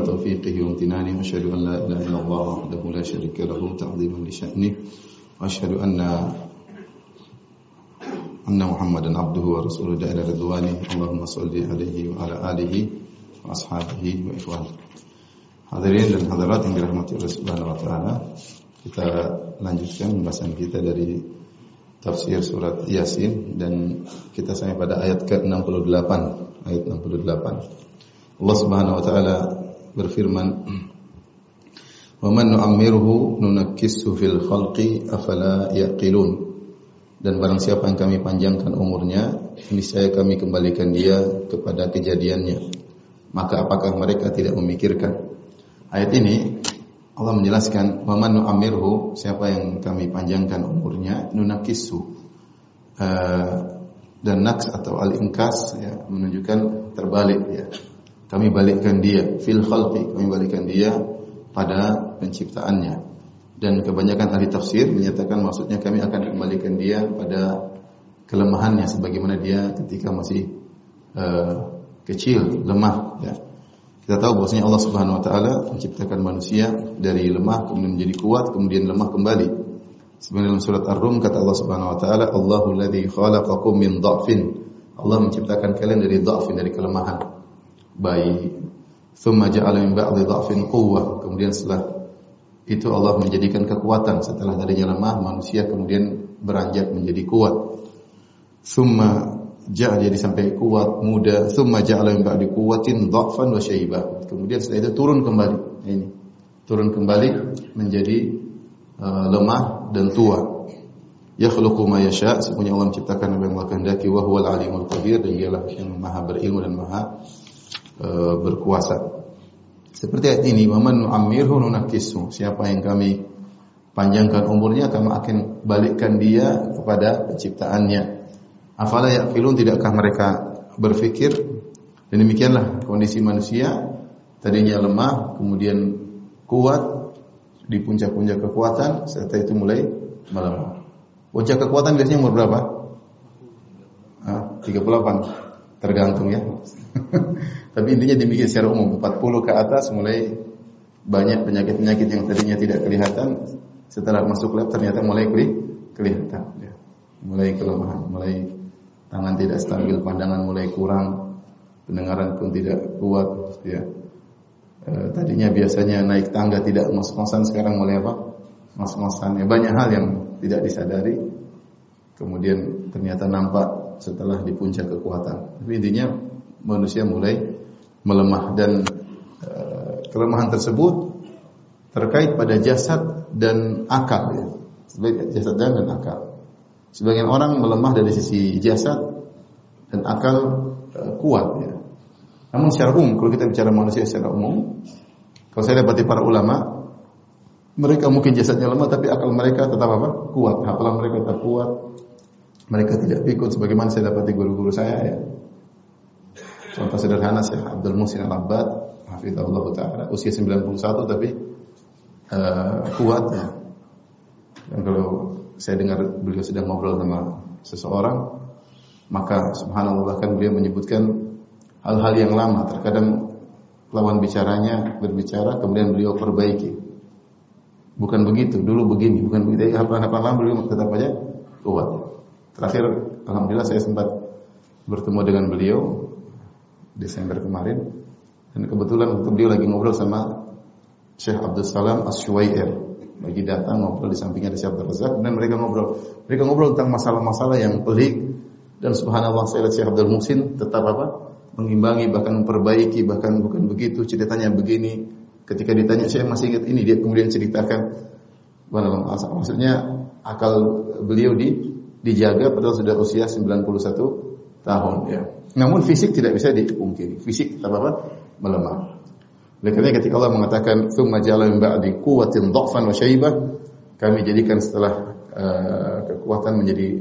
Taufiqihi wa amtinani wa asyhadu an la ilaha illallah wahdahu la syarika lahu ta'ziman li sya'ni. Wa asyhadu anna anna Muhammadan abduhu wa rasuluhu da'ila ridwani. Allahumma salli alaihi wa ala alihi wa ashabihi wa ikhwan. Hadirin dan hadirat yang dirahmati Allah Subhanahu wa taala, kita lanjutkan pembahasan kita dari tafsir surat Yasin dan kita sampai pada ayat ke-68 ayat 68 Allah Subhanahu wa taala berfirman Wa man nu'ammirhu nunakkishu fil khalqi afala yaqilun. Dan barang siapa yang kami panjangkan umurnya niscaya kami kembalikan dia kepada kejadiannya. Maka apakah mereka tidak memikirkan? Ayat ini Allah menjelaskan waman nu'amirhu siapa yang kami panjangkan umurnya nunakisu uh, dan naks atau al-inkas ya, menunjukkan terbalik ya. Kami balikkan dia fil khalqi kami balikkan dia pada penciptaannya. Dan kebanyakan ahli tafsir menyatakan maksudnya kami akan kembalikan dia pada kelemahannya sebagaimana dia ketika masih uh, kecil lemah ya. Kita tahu bahwasanya Allah Subhanahu wa taala menciptakan manusia dari lemah kemudian menjadi kuat kemudian lemah kembali. Sebenarnya dalam surat Ar-Rum kata Allah Subhanahu wa taala, "Allahu alladzi khalaqakum min dha'fin." Allah menciptakan kalian dari dha'fin dari kelemahan. Bayi. Thumma ja'ala min ba'di dha'fin quwwah. Kemudian setelah itu Allah menjadikan kekuatan setelah darinya lemah manusia kemudian beranjak menjadi kuat. Thumma jadi sampai kuat, muda, thumma ja'ala min ba'di quwwatin dha'fan wa syaiba. Kemudian setelah itu turun kembali. Ini. Turun kembali menjadi uh, lemah dan tua. Yakhluqu ma yasha, semuanya Allah menciptakan apa yang Allah kehendaki wa huwal alimul qadir dan dialah yang maha berilmu dan maha uh, berkuasa. Seperti ayat ini, "Wa man nu'ammirhu nunakkisu." Siapa yang kami panjangkan umurnya, kami akan balikkan dia kepada penciptaannya. Afala yaqilun tidakkah mereka berpikir dan demikianlah kondisi manusia tadinya lemah kemudian kuat di puncak-puncak kekuatan setelah itu mulai melemah. Puncak kekuatan biasanya umur berapa? Ah, 38 tergantung ya. Tapi intinya demikian secara umum 40 ke atas mulai banyak penyakit-penyakit yang tadinya tidak kelihatan setelah masuk lab ternyata mulai kelihatan ya. Mulai kelemahan, mulai tangan tidak stabil, pandangan mulai kurang, pendengaran pun tidak kuat, ya. E, tadinya biasanya naik tangga tidak ngos-ngosan, sekarang mulai apa? Ngos-ngosan. Ya, banyak hal yang tidak disadari, kemudian ternyata nampak setelah di puncak kekuatan. Tapi intinya manusia mulai melemah dan e, kelemahan tersebut terkait pada jasad dan akal, ya. jasad dan akal. Sebagian orang melemah dari sisi jasad dan akal uh, kuat ya. Namun secara umum kalau kita bicara manusia secara umum, kalau saya dapati para ulama, mereka mungkin jasadnya lemah tapi akal mereka tetap apa? Kuat. Hafalan mereka tetap kuat. Mereka tidak pikun sebagaimana saya dapati guru-guru saya ya. Contoh sederhana saya Abdul Musin Al-Abbad, hafizahullah taala, usia 91 tapi uh, kuat ya. Dan kalau saya dengar beliau sedang ngobrol sama seseorang, maka subhanallah bahkan beliau menyebutkan hal-hal yang lama. Terkadang lawan bicaranya berbicara, kemudian beliau perbaiki. Bukan begitu, dulu begini, bukan begitu. Apa-apa lama beliau tetap aja kuat. Terakhir, alhamdulillah saya sempat bertemu dengan beliau Desember kemarin, dan kebetulan waktu beliau lagi ngobrol sama Syekh Abdul Salam Asyuwair lagi datang ngobrol di sampingnya ada Syekh Abdul Razak dan mereka ngobrol. Mereka ngobrol tentang masalah-masalah yang pelik dan subhanallah saya lihat Syekh Abdul Musin tetap apa? Mengimbangi bahkan memperbaiki bahkan bukan begitu ceritanya begini. Ketika ditanya saya masih ingat ini dia kemudian ceritakan maksudnya akal beliau di dijaga padahal sudah usia 91 tahun ya. Namun fisik tidak bisa dipungkiri. Fisik tetap apa? melemah. Oleh karena ketika Allah mengatakan tsumma ja'ala min ba'di quwwatin dha'fan wa syaibah, kami jadikan setelah uh, kekuatan menjadi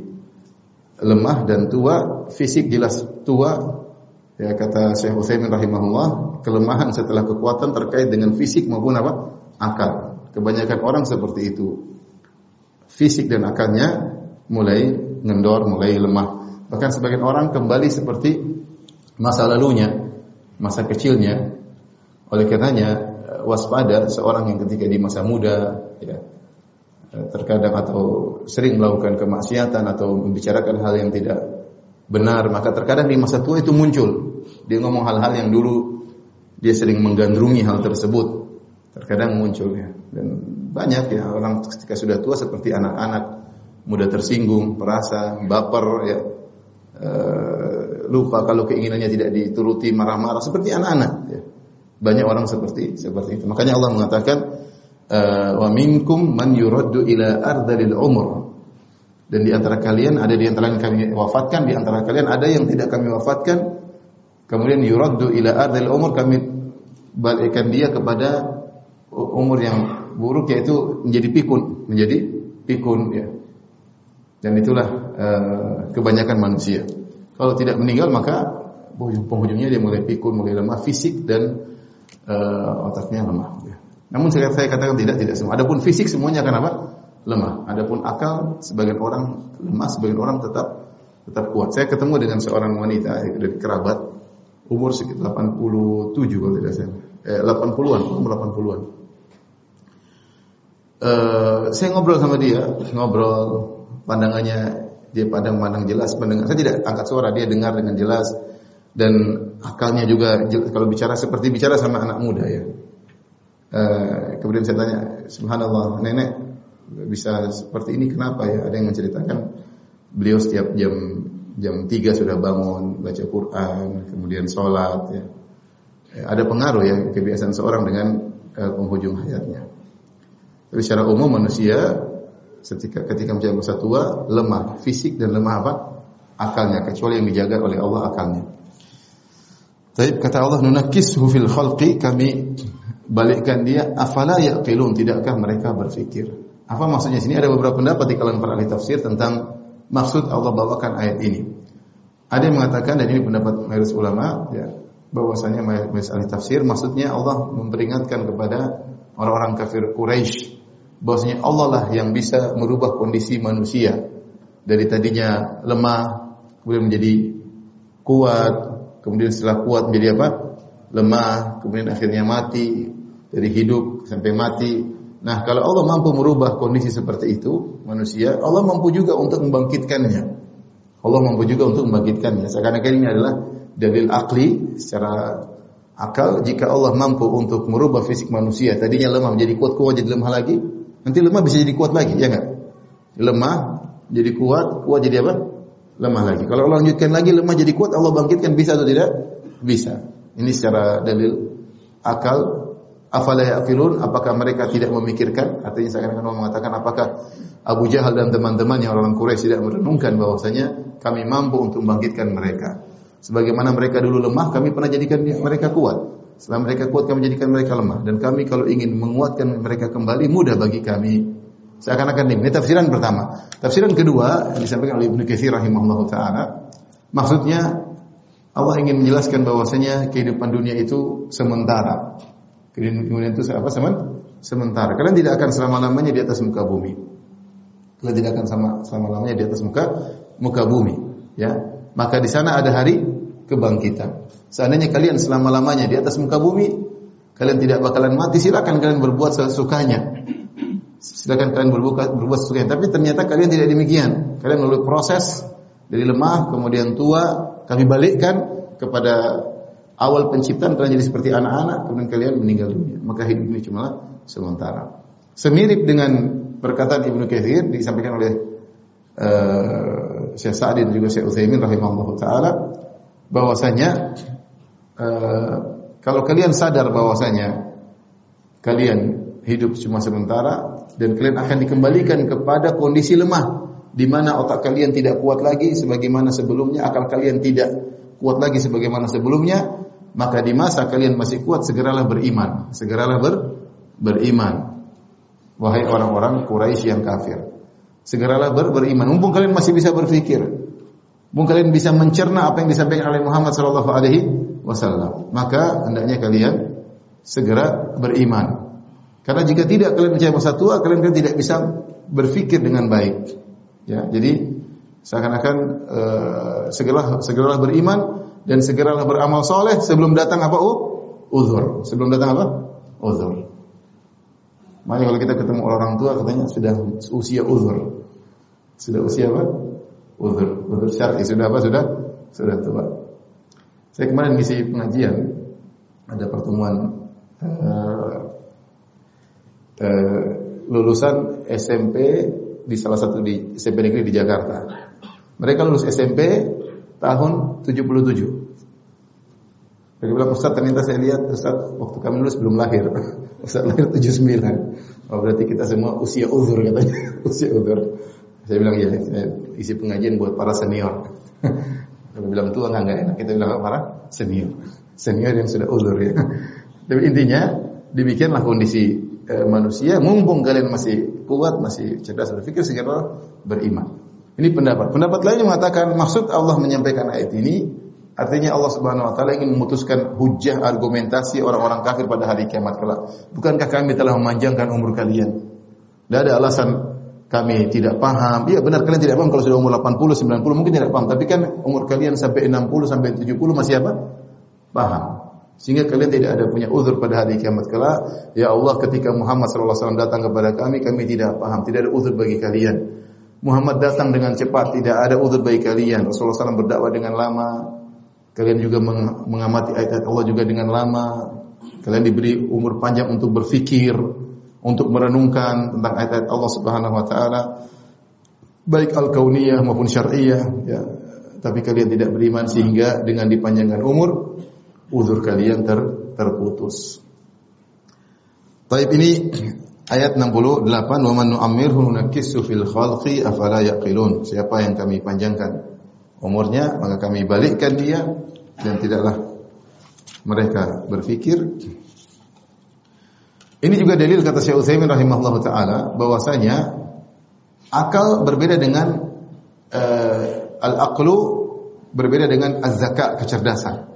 lemah dan tua, fisik jelas tua. Ya kata Syekh Utsaimin rahimahullah, kelemahan setelah kekuatan terkait dengan fisik maupun apa? akal. Kebanyakan orang seperti itu. Fisik dan akalnya mulai ngendor, mulai lemah. Bahkan sebagian orang kembali seperti masa lalunya, masa kecilnya, oleh karenanya eh, waspada seorang yang ketika di masa muda ya, eh, terkadang atau sering melakukan kemaksiatan atau membicarakan hal yang tidak benar, maka terkadang di masa tua itu muncul. Dia ngomong hal-hal yang dulu dia sering menggandrungi hal tersebut. Terkadang muncul ya. Dan banyak ya orang ketika sudah tua seperti anak-anak mudah tersinggung, perasa, baper ya. E, lupa kalau keinginannya tidak dituruti marah-marah seperti anak-anak ya. Banyak orang seperti seperti itu. Makanya Allah mengatakan eh, wa minkum man yuraddu ila ardalil umur. Dan di antara kalian ada di antara yang kami wafatkan, di antara kalian ada yang tidak kami wafatkan. Kemudian yuraddu ila ardalil umur kami balikkan dia kepada umur yang buruk yaitu menjadi pikun, menjadi pikun ya. Dan itulah uh, kebanyakan manusia. Kalau tidak meninggal maka penghujungnya dia mulai pikun, mulai lemah fisik dan uh, otaknya lemah. Ya. Namun saya, saya katakan tidak, tidak semua. Adapun fisik semuanya akan apa? Lemah. Adapun akal sebagian orang lemah, sebagian orang tetap tetap kuat. Saya ketemu dengan seorang wanita dari kerabat umur sekitar 87 kalau tidak salah. Eh, 80-an, umur 80-an. Uh, saya ngobrol sama dia, ngobrol pandangannya dia pandang pandang jelas, pendengar. Saya tidak angkat suara, dia dengar dengan jelas dan akalnya juga kalau bicara seperti bicara sama anak muda ya. Uh, kemudian saya tanya, Subhanallah, nenek bisa seperti ini kenapa ya? Ada yang menceritakan beliau setiap jam jam 3 sudah bangun baca Quran, kemudian sholat ya. ya ada pengaruh ya kebiasaan seorang dengan uh, penghujung hayatnya. Tapi secara umum manusia ketika ketika menjadi masa tua lemah fisik dan lemah apa? akalnya kecuali yang dijaga oleh Allah akalnya. Tapi kata Allah nunakishu fil khalqi kami balikkan dia afala yaqilun tidakkah mereka berfikir. Apa maksudnya sini ada beberapa pendapat di kalangan para ahli tafsir tentang maksud Allah bawakan ayat ini. Ada yang mengatakan dan ini pendapat mayoritas ulama ya bahwasanya mayoritas ahli tafsir maksudnya Allah memperingatkan kepada orang-orang kafir Quraisy bahwasanya Allah lah yang bisa merubah kondisi manusia dari tadinya lemah kemudian menjadi kuat kemudian setelah kuat menjadi apa? Lemah, kemudian akhirnya mati, dari hidup sampai mati. Nah, kalau Allah mampu merubah kondisi seperti itu, manusia, Allah mampu juga untuk membangkitkannya. Allah mampu juga untuk membangkitkannya. Seakan-akan ini adalah dalil akli secara akal jika Allah mampu untuk merubah fisik manusia tadinya lemah menjadi kuat kuat jadi lemah lagi nanti lemah bisa jadi kuat lagi ya enggak lemah jadi kuat kuat jadi apa lemah lagi. Kalau Allah lanjutkan lagi lemah jadi kuat, Allah bangkitkan bisa atau tidak? Bisa. Ini secara dalil akal afala yaqilun apakah mereka tidak memikirkan artinya saya akan mengatakan apakah Abu Jahal dan teman-teman yang orang Quraisy tidak merenungkan bahwasanya kami mampu untuk membangkitkan mereka sebagaimana mereka dulu lemah kami pernah jadikan mereka kuat setelah mereka kuat kami jadikan mereka lemah dan kami kalau ingin menguatkan mereka kembali mudah bagi kami Seakan-akan ini. Ini tafsiran pertama. Tafsiran kedua yang disampaikan oleh Ibnu Katsir rahimahullah taala, maksudnya Allah ingin menjelaskan bahwasanya kehidupan dunia itu sementara. Kemudian itu apa semen? Sementara. Kalian tidak akan selama-lamanya di atas muka bumi. Kalian tidak akan sama selama-lamanya di atas muka muka bumi, ya. Maka di sana ada hari kebangkitan. Seandainya kalian selama-lamanya di atas muka bumi, kalian tidak bakalan mati, silakan kalian berbuat sesukanya. Silakan kalian berbuka, berbuat sesuatu. Tapi ternyata kalian tidak demikian. Kalian melalui proses dari lemah kemudian tua, kami balikkan kepada awal penciptaan kalian jadi seperti anak-anak, kemudian kalian meninggal dunia. Maka hidup ini cuma sementara. Semirip dengan perkataan Ibnu Katsir disampaikan oleh uh, Syekh Sa'di dan juga Syekh Utsaimin rahimahullah taala bahwasanya uh, kalau kalian sadar bahwasanya kalian hidup cuma sementara dan kalian akan dikembalikan kepada kondisi lemah di mana otak kalian tidak kuat lagi sebagaimana sebelumnya, akal kalian tidak kuat lagi sebagaimana sebelumnya, maka di masa kalian masih kuat segeralah beriman, segeralah ber, beriman. Wahai orang-orang Quraisy yang kafir, segeralah ber, beriman. Mumpung kalian masih bisa berpikir, mumpung kalian bisa mencerna apa yang disampaikan oleh Muhammad sallallahu alaihi wasallam, maka hendaknya kalian segera beriman. Karena jika tidak kalian percaya masa tua, kalian kan tidak bisa berpikir dengan baik. Ya, jadi seakan-akan uh, segeralah segeralah beriman dan segeralah beramal soleh sebelum datang apa? Uh, uzur. Sebelum datang apa? Uzur. Makanya kalau kita ketemu orang tua katanya sudah usia uzur. Sudah usia apa? Uzur. Uzur syar'i sudah apa? Sudah sudah tua. Saya kemarin ngisi pengajian ada pertemuan uh, uh, lulusan SMP di salah satu di SMP negeri di Jakarta. Mereka lulus SMP tahun 77. Mereka bilang, Ustaz ternyata saya lihat Ustaz waktu kami lulus belum lahir. Ustaz lahir 79. Oh berarti kita semua usia uzur katanya. usia uzur. Saya bilang ya, isi pengajian buat para senior. Kalau bilang tua nggak enak, kita bilang para senior. Senior yang sudah uzur ya. Tapi intinya demikianlah kondisi e, manusia. Mumpung kalian masih kuat, masih cerdas berpikir, segera beriman. Ini pendapat. Pendapat lain mengatakan maksud Allah menyampaikan ayat ini artinya Allah Subhanahu wa taala ingin memutuskan hujah argumentasi orang-orang kafir pada hari kiamat kelak. Bukankah kami telah memanjangkan umur kalian? Tidak ada alasan kami tidak paham. Iya benar kalian tidak paham kalau sudah umur 80, 90 mungkin tidak paham, tapi kan umur kalian sampai 60 sampai 70 masih apa? Paham. Sehingga kalian tidak ada punya uzur pada hari kiamat kelak. Ya Allah ketika Muhammad SAW datang kepada kami, kami tidak paham. Tidak ada uzur bagi kalian. Muhammad datang dengan cepat, tidak ada uzur bagi kalian. Rasulullah SAW berdakwah dengan lama. Kalian juga mengamati ayat-ayat Allah juga dengan lama. Kalian diberi umur panjang untuk berfikir, untuk merenungkan tentang ayat-ayat Allah Subhanahu wa taala baik al-kauniyah maupun syar'iyah ya. Tapi kalian tidak beriman sehingga dengan dipanjangkan umur uzur kalian ter, terputus. Taib ini Ayat 68, "Wa man nu'ammirhu nunakkisu fil khalqi afala yaqilun." Siapa yang kami panjangkan umurnya, maka kami balikkan dia dan tidaklah mereka berfikir. Ini juga dalil kata Syekh Utsaimin rahimahullah taala bahwasanya akal berbeda dengan uh, al-aqlu berbeda dengan az-zaka kecerdasan.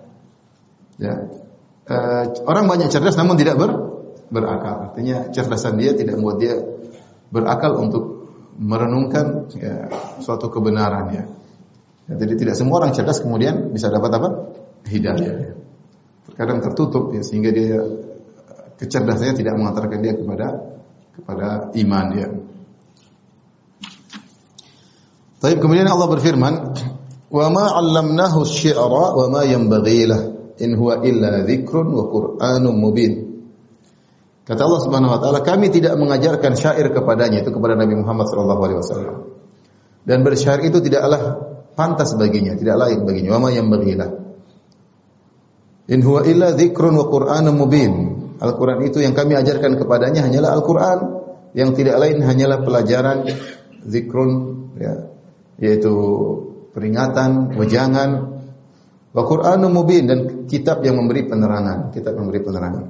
Ya. Uh, orang banyak cerdas namun tidak ber berakal. Artinya cerdasan dia tidak membuat dia berakal untuk merenungkan ya, suatu kebenaran ya. Jadi tidak semua orang cerdas kemudian bisa dapat apa? Hidayah. Ya. Terkadang tertutup ya sehingga dia kecerdasannya tidak mengantarkan dia kepada kepada iman ya. Tapi kemudian Allah berfirman, "Wa ma 'allamnahu asy-syi'ra wa ma yanbaghi in huwa illa dzikrun wa qur'anun mubin." Kata Allah Subhanahu wa taala, kami tidak mengajarkan syair kepadanya itu kepada Nabi Muhammad sallallahu alaihi wasallam. Dan bersyair itu tidaklah pantas baginya, tidak layak baginya. Wa ma yang bagilah. In huwa illa dzikrun wa Qur'anun mubin. Al-Qur'an itu yang kami ajarkan kepadanya hanyalah Al-Qur'an, yang tidak lain hanyalah pelajaran zikrun ya, yaitu peringatan, wejangan wa Qur'anun mubin dan kitab yang memberi penerangan, kitab yang memberi penerangan.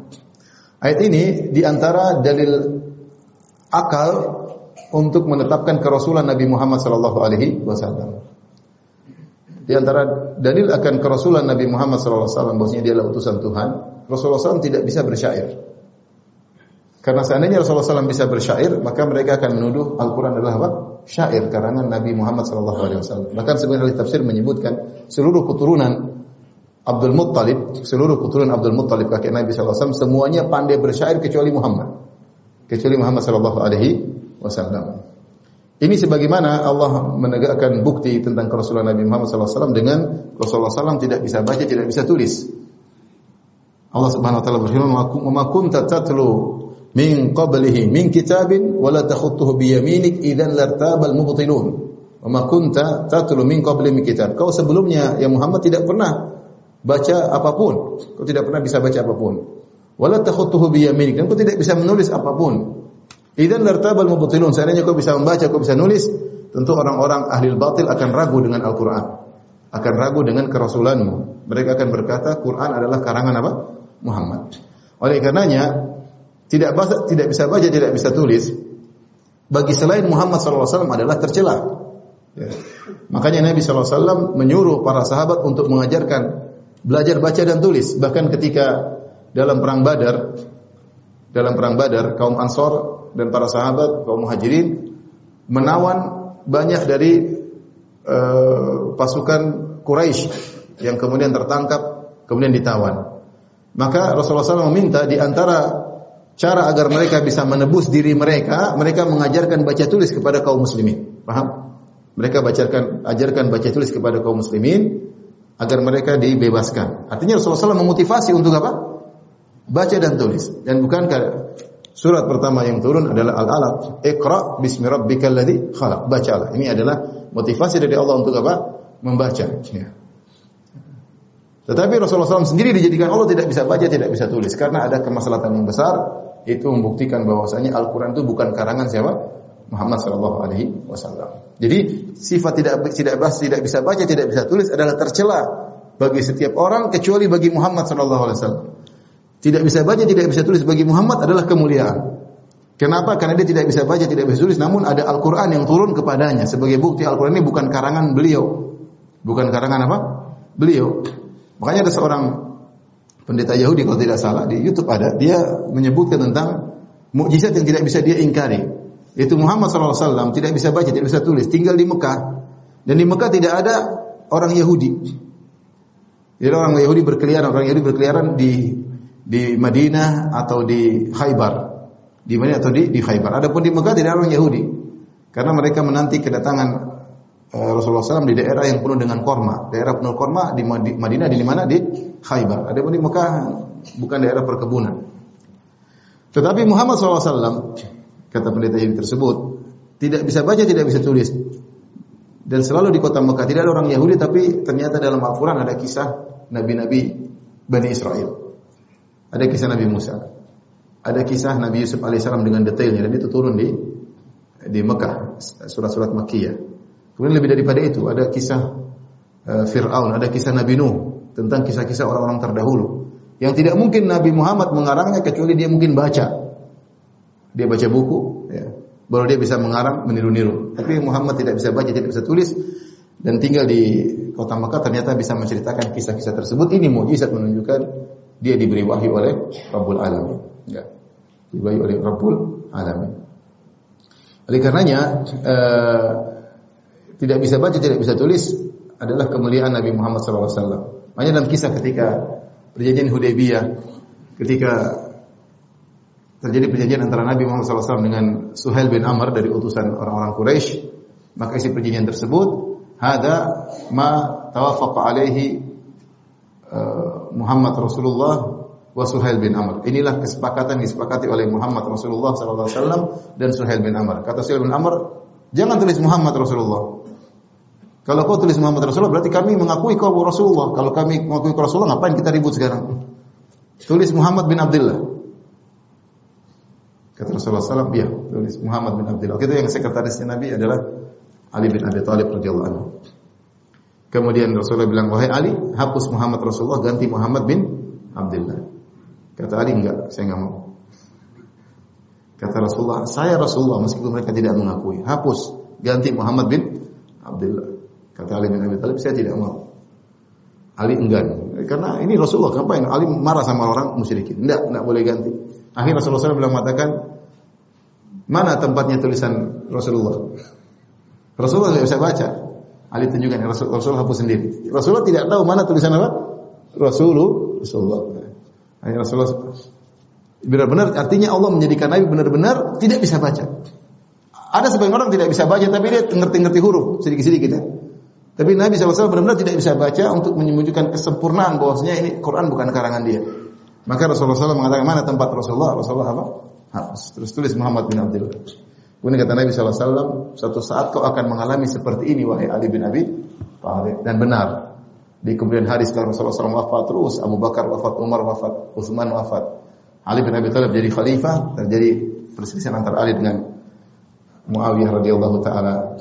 Ayat ini di antara dalil akal untuk menetapkan kerasulan Nabi Muhammad sallallahu alaihi wasallam. Di antara dalil akan kerasulan Nabi Muhammad sallallahu alaihi wasallam bahwasanya dia adalah utusan Tuhan, Rasulullah SAW tidak bisa bersyair. Karena seandainya Rasulullah SAW bisa bersyair, maka mereka akan menuduh Al-Quran adalah apa? Syair karangan Nabi Muhammad SAW. Bahkan sebenarnya tafsir menyebutkan seluruh keturunan Abdul Muttalib, seluruh keturunan Abdul Muttalib kakek Nabi SAW semuanya pandai bersyair kecuali Muhammad. Kecuali Muhammad sallallahu alaihi wasallam. Ini sebagaimana Allah menegakkan bukti tentang kerasulan Nabi Muhammad SAW dengan Rasulullah SAW tidak bisa baca, tidak bisa tulis. Allah Subhanahu wa taala berfirman, "Wa ma kunta tatlu min qablihi min kitabin wa la takhutuhu bi yaminik idzan lartabal mubtilun." Wa ma kunta tatlu min qabli min kitab. Kau sebelumnya ya Muhammad tidak pernah baca apa pun. Kau tidak pernah bisa baca apa pun. Wala takhutuhu bi yaminik dan kau tidak bisa menulis apa pun. Idan lartabal mubtilun. Seandainya kau bisa membaca, kau bisa nulis, tentu orang-orang ahli batil akan ragu dengan Al-Qur'an. akan ragu dengan kerasulanmu. Mereka akan berkata Quran adalah karangan apa? Muhammad. Oleh karenanya tidak bahasa, tidak bisa baca, tidak bisa tulis. Bagi selain Muhammad SAW adalah tercela. Ya. Makanya Nabi SAW menyuruh para sahabat untuk mengajarkan belajar baca dan tulis. Bahkan ketika dalam perang Badar, dalam perang Badar, kaum Ansor dan para sahabat, kaum Muhajirin menawan banyak dari uh, pasukan Quraisy yang kemudian tertangkap, kemudian ditawan. Maka Rasulullah SAW meminta di antara cara agar mereka bisa menebus diri mereka, mereka mengajarkan baca tulis kepada kaum muslimin. Paham? Mereka ajarkan baca tulis kepada kaum muslimin agar mereka dibebaskan. Artinya Rasulullah SAW memotivasi untuk apa? Baca dan tulis. Dan bukankah surat pertama yang turun adalah Al-Alaq, Iqra bismi rabbikal ladzi khalaq. Bacalah. Ini adalah motivasi dari Allah untuk apa? Membaca. Ya. Tetapi Rasulullah SAW sendiri dijadikan Allah tidak bisa baca, tidak bisa tulis karena ada kemaslahatan yang besar itu membuktikan bahwasanya Al-Qur'an itu bukan karangan siapa? Muhammad sallallahu alaihi wasallam. Jadi sifat tidak tidak bahas, tidak bisa baca, tidak bisa tulis adalah tercela bagi setiap orang kecuali bagi Muhammad sallallahu alaihi wasallam. Tidak bisa baca, tidak bisa tulis bagi Muhammad adalah kemuliaan. Kenapa? Karena dia tidak bisa baca, tidak bisa tulis, namun ada Al-Qur'an yang turun kepadanya sebagai bukti Al-Qur'an ini bukan karangan beliau. Bukan karangan apa? Beliau. Makanya ada seorang pendeta Yahudi kalau tidak salah di YouTube ada, dia menyebutkan tentang mukjizat yang tidak bisa dia ingkari. Itu Muhammad SAW tidak bisa baca, tidak bisa tulis, tinggal di Mekah. Dan di Mekah tidak ada orang Yahudi. Jadi orang Yahudi berkeliaran, orang Yahudi berkeliaran di di Madinah atau di Khaybar. Di mana atau di di Khaybar. Adapun di Mekah tidak ada orang Yahudi. Karena mereka menanti kedatangan Eh, Rasulullah SAW di daerah yang penuh dengan korma. Daerah penuh korma di Madinah di mana? Di Khaybar. Ada pun di Mekah bukan daerah perkebunan. Tetapi Muhammad SAW kata pendeta ini tersebut tidak bisa baca, tidak bisa tulis. Dan selalu di kota Mekah tidak ada orang Yahudi, tapi ternyata dalam Al-Quran ada kisah Nabi-Nabi Bani Israel. Ada kisah Nabi Musa. Ada kisah Nabi Yusuf alaihissalam dengan detailnya dan itu turun di di Mekah, surat-surat Makkiyah. Kemudian lebih daripada itu ada kisah uh, Fir'aun, ada kisah Nabi Nuh tentang kisah-kisah orang-orang terdahulu yang tidak mungkin Nabi Muhammad mengarangnya kecuali dia mungkin baca. Dia baca buku, ya. baru dia bisa mengarang, meniru-niru. Tapi Muhammad tidak bisa baca, tidak bisa tulis dan tinggal di kota Makkah ternyata bisa menceritakan kisah-kisah tersebut. Ini mujizat menunjukkan dia diberi wahyu oleh Rabbul Alamin. Ya. Diberi oleh Rabbul Alamin. Oleh karenanya, uh, tidak bisa baca, tidak bisa tulis adalah kemuliaan Nabi Muhammad SAW. Makanya dalam kisah ketika perjanjian Hudaybiyah, ketika terjadi perjanjian antara Nabi Muhammad SAW dengan Suhail bin Amr dari utusan orang-orang Quraisy, maka isi perjanjian tersebut ada ma tawafaqa alaihi uh, Muhammad Rasulullah wa Suhail bin Amr. Inilah kesepakatan disepakati oleh Muhammad Rasulullah SAW dan Suhail bin Amr. Kata Suhail bin Amr, jangan tulis Muhammad Rasulullah. Kalau kau tulis Muhammad Rasulullah berarti kami mengakui kau Rasulullah. Kalau kami mengakui kau Rasulullah ngapain kita ribut sekarang? Tulis Muhammad bin Abdullah. Kata Rasulullah SAW, ya tulis Muhammad bin Abdullah. Itu yang sekretarisnya Nabi adalah Ali bin Abi Thalib radhiyallahu anhu. Kemudian Rasulullah bilang, wahai Ali, hapus Muhammad Rasulullah, ganti Muhammad bin Abdullah. Kata Ali, enggak, saya enggak mau. Kata Rasulullah, saya Rasulullah meskipun mereka tidak mengakui. Hapus, ganti Muhammad bin Abdullah. Kata Ali bin Abi Thalib, saya tidak mau. Ali enggan. Karena ini Rasulullah, ngapain? Ali marah sama orang musyrikin. Tidak, tidak boleh ganti. Akhirnya Rasulullah SAW bilang mengatakan, mana tempatnya tulisan Rasulullah? Rasulullah tidak bisa baca. Ali tunjukkan, Rasulullah, Rasulullah hapus sendiri. Rasulullah tidak tahu mana tulisan apa? Rasulullah. Rasulullah. Akhirnya Rasulullah benar-benar artinya Allah menjadikan Nabi benar-benar tidak bisa baca. Ada sebagian orang tidak bisa baca tapi dia ngerti-ngerti huruf sedikit-sedikit ya. Tapi Nabi SAW benar-benar tidak bisa baca untuk menyembunyikan kesempurnaan bahwasanya ini Quran bukan karangan dia. Maka Rasulullah SAW mengatakan mana tempat Rasulullah? Rasulullah apa? Hapus. Terus tulis Muhammad bin Abdullah. Kemudian kata Nabi SAW, satu saat kau akan mengalami seperti ini wahai Ali bin Abi Thalib dan benar. Di kemudian hari setelah Rasulullah SAW wafat terus, Abu Bakar wafat, Umar wafat, Utsman wafat. Ali bin Abi Thalib jadi khalifah, terjadi perselisihan antara Ali dengan Muawiyah radhiyallahu taala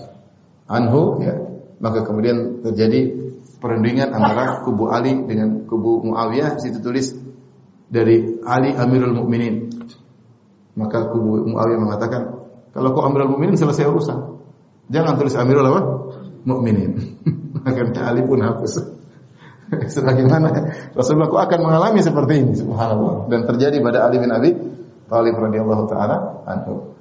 anhu ya maka kemudian terjadi perundingan antara kubu Ali dengan kubu Muawiyah situ tulis dari Ali Amirul Mukminin. Maka kubu Muawiyah mengatakan, kalau kau Amirul Mukminin selesai urusan. Jangan tulis Amirul apa? Mukminin. Akhirnya Ali pun hapus. Sebagaimana Rasulullah kau akan mengalami seperti ini, subhanallah. Dan terjadi pada Ali bin Abi Thalib radhiyallahu taala anhu.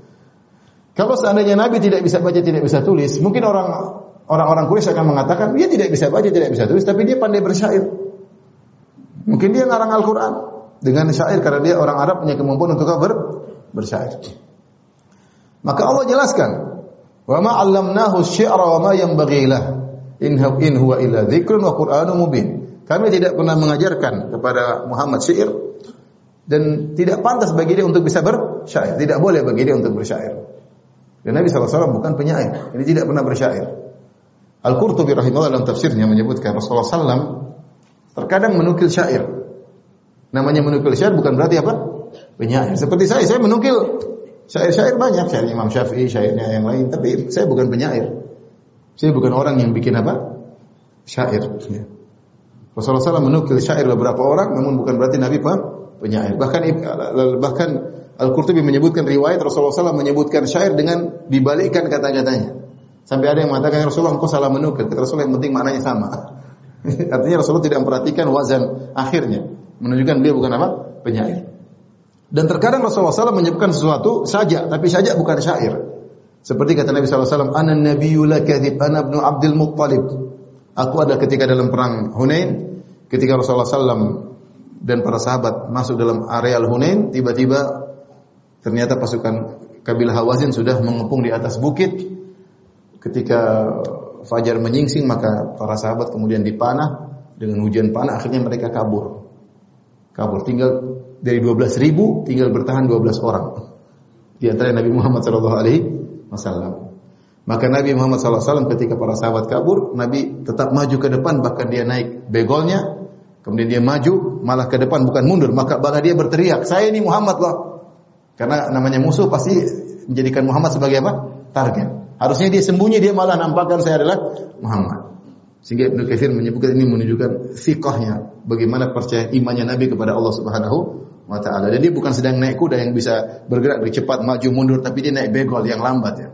Kalau seandainya Nabi tidak bisa baca, tidak bisa tulis, mungkin orang orang-orang Quraisy akan mengatakan dia tidak bisa baca, tidak bisa tulis, tapi dia pandai bersyair. Mungkin dia ngarang Al-Quran dengan syair karena dia orang Arab punya kemampuan untuk ber bersyair. Maka Allah jelaskan, "Wa ma 'allamnahu syi'ra wa ma yanbaghi. In in huwa illa dzikrun wa Qur'anun mubin." Kami tidak pernah mengajarkan kepada Muhammad syair dan tidak pantas bagi dia untuk bisa bersyair. Tidak boleh bagi dia untuk bersyair. Dan Nabi SAW bukan penyair. Ini tidak pernah bersyair. Al-Qurtubi rahimahullah dalam tafsirnya menyebutkan Rasulullah SAW terkadang menukil syair. Namanya menukil syair bukan berarti apa? Penyair. Seperti saya, saya menukil syair-syair banyak, syair Imam Syafi'i, syairnya yang lain, tapi saya bukan penyair. Saya bukan orang yang bikin apa? Syair. Ya. Rasulullah SAW menukil syair beberapa orang, namun bukan berarti Nabi apa? Penyair. Bahkan bahkan Al-Qurtubi menyebutkan riwayat Rasulullah SAW menyebutkan syair dengan dibalikkan kata-katanya. Sampai ada yang mengatakan ya Rasulullah engkau salah menukil. Kata Rasulullah yang penting maknanya sama. Artinya Rasulullah tidak memperhatikan wazan akhirnya. Menunjukkan beliau bukan apa? Penyair. Dan terkadang Rasulullah SAW menyebutkan sesuatu saja, tapi saja bukan syair. Seperti kata Nabi SAW, Ana nabiyyu la kadhib, ana Abdul Muttalib. Aku ada ketika dalam perang Hunain, ketika Rasulullah SAW dan para sahabat masuk dalam areal Hunain, tiba-tiba ternyata pasukan kabilah Hawazin sudah mengepung di atas bukit, ketika fajar menyingsing maka para sahabat kemudian dipanah dengan hujan panah akhirnya mereka kabur. Kabur tinggal dari 12 ribu tinggal bertahan 12 orang. Di antara Nabi Muhammad sallallahu alaihi wasallam. Maka Nabi Muhammad SAW ketika para sahabat kabur, Nabi tetap maju ke depan, bahkan dia naik begolnya, kemudian dia maju, malah ke depan bukan mundur, maka malah dia berteriak, saya ini Muhammad loh. Karena namanya musuh pasti menjadikan Muhammad sebagai apa? Target. Harusnya dia sembunyi, dia malah nampakkan saya adalah Muhammad. Sehingga Ibnu Katsir menyebutkan ini menunjukkan fiqhnya bagaimana percaya imannya Nabi kepada Allah Subhanahu wa taala. Dan dia bukan sedang naik kuda yang bisa bergerak lebih cepat maju mundur tapi dia naik begol yang lambat ya.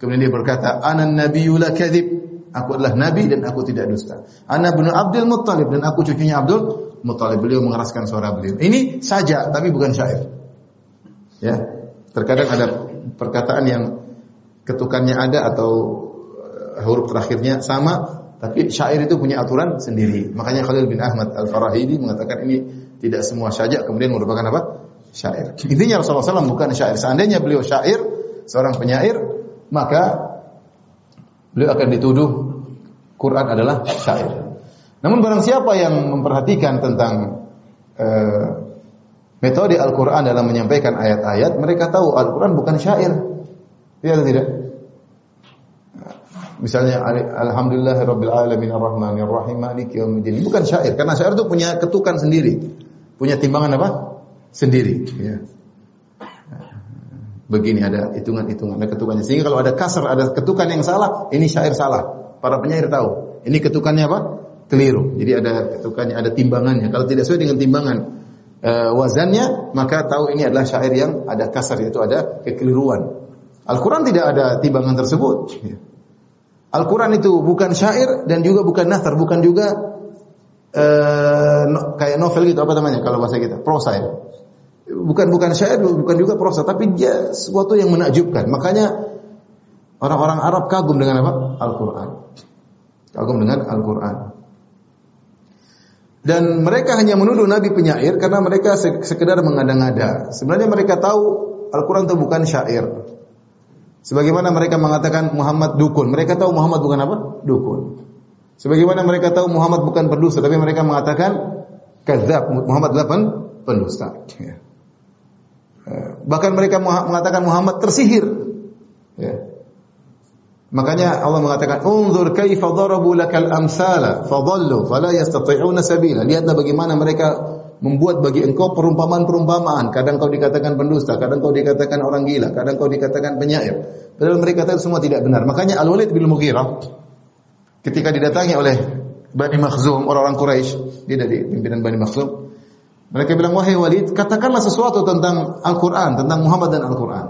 Kemudian dia berkata, "Ana nabiyyu la kadzib." Aku adalah nabi dan aku tidak dusta. Ana bin Abdul Muttalib dan aku cucunya Abdul Muttalib. Beliau mengeraskan suara beliau. Ini saja tapi bukan syair. Ya. Terkadang ada perkataan yang ketukannya ada atau eh, huruf terakhirnya sama, tapi syair itu punya aturan sendiri. Makanya Khalil bin Ahmad Al-Farahidi mengatakan ini tidak semua saja kemudian merupakan apa? Syair. Intinya Rasulullah SAW bukan syair. Seandainya beliau syair, seorang penyair, maka beliau akan dituduh Quran adalah syair. Namun barang siapa yang memperhatikan tentang uh, metode Al-Quran dalam menyampaikan ayat-ayat, mereka tahu Al-Quran bukan syair. Iya atau tidak? Misalnya alhamdulillahirabbil alamin arrahmanir rahim maliki yaumiddin. Bukan syair karena syair itu punya ketukan sendiri. Punya timbangan apa? Sendiri, ya. Begini ada hitungan-hitungan, ada ketukannya. Sehingga kalau ada kasar, ada ketukan yang salah, ini syair salah. Para penyair tahu. Ini ketukannya apa? Keliru. Jadi ada ketukannya, ada timbangannya. Kalau tidak sesuai dengan timbangan uh, wazannya, maka tahu ini adalah syair yang ada kasar, yaitu ada kekeliruan. Al-Quran tidak ada timbangan tersebut. Al-Quran itu bukan syair dan juga bukan nasar, bukan juga uh, kayak novel gitu apa namanya kalau bahasa kita prosa ya. Bukan bukan syair, bukan juga prosa, tapi dia sesuatu yang menakjubkan. Makanya orang-orang Arab kagum dengan apa? Al-Quran. Kagum dengan Al-Quran. Dan mereka hanya menuduh Nabi penyair karena mereka sekedar mengada-ngada. Sebenarnya mereka tahu Al-Quran itu bukan syair. Sebagaimana mereka mengatakan Muhammad dukun, mereka tahu Muhammad bukan apa? Dukun. Sebagaimana mereka tahu Muhammad bukan pendusta, tapi mereka mengatakan kadzab, Muhammad adalah pendusta. Ya. Eh, bahkan mereka mengatakan Muhammad tersihir. Ya. Makanya Allah mengatakan, "Unzur kaifa darabu lakal amsala, fadallu fala yastati'una sabila." Lihatlah bagaimana mereka membuat bagi engkau perumpamaan-perumpamaan. Kadang kau dikatakan pendusta, kadang kau dikatakan orang gila, kadang kau dikatakan penyair. Padahal mereka tahu semua tidak benar. Makanya Al-Walid bin Mughirah ketika didatangi oleh Bani Makhzum, orang-orang Quraisy, dia dari pimpinan Bani Makhzum. Mereka bilang, "Wahai Walid, katakanlah sesuatu tentang Al-Qur'an, tentang Muhammad dan Al-Qur'an,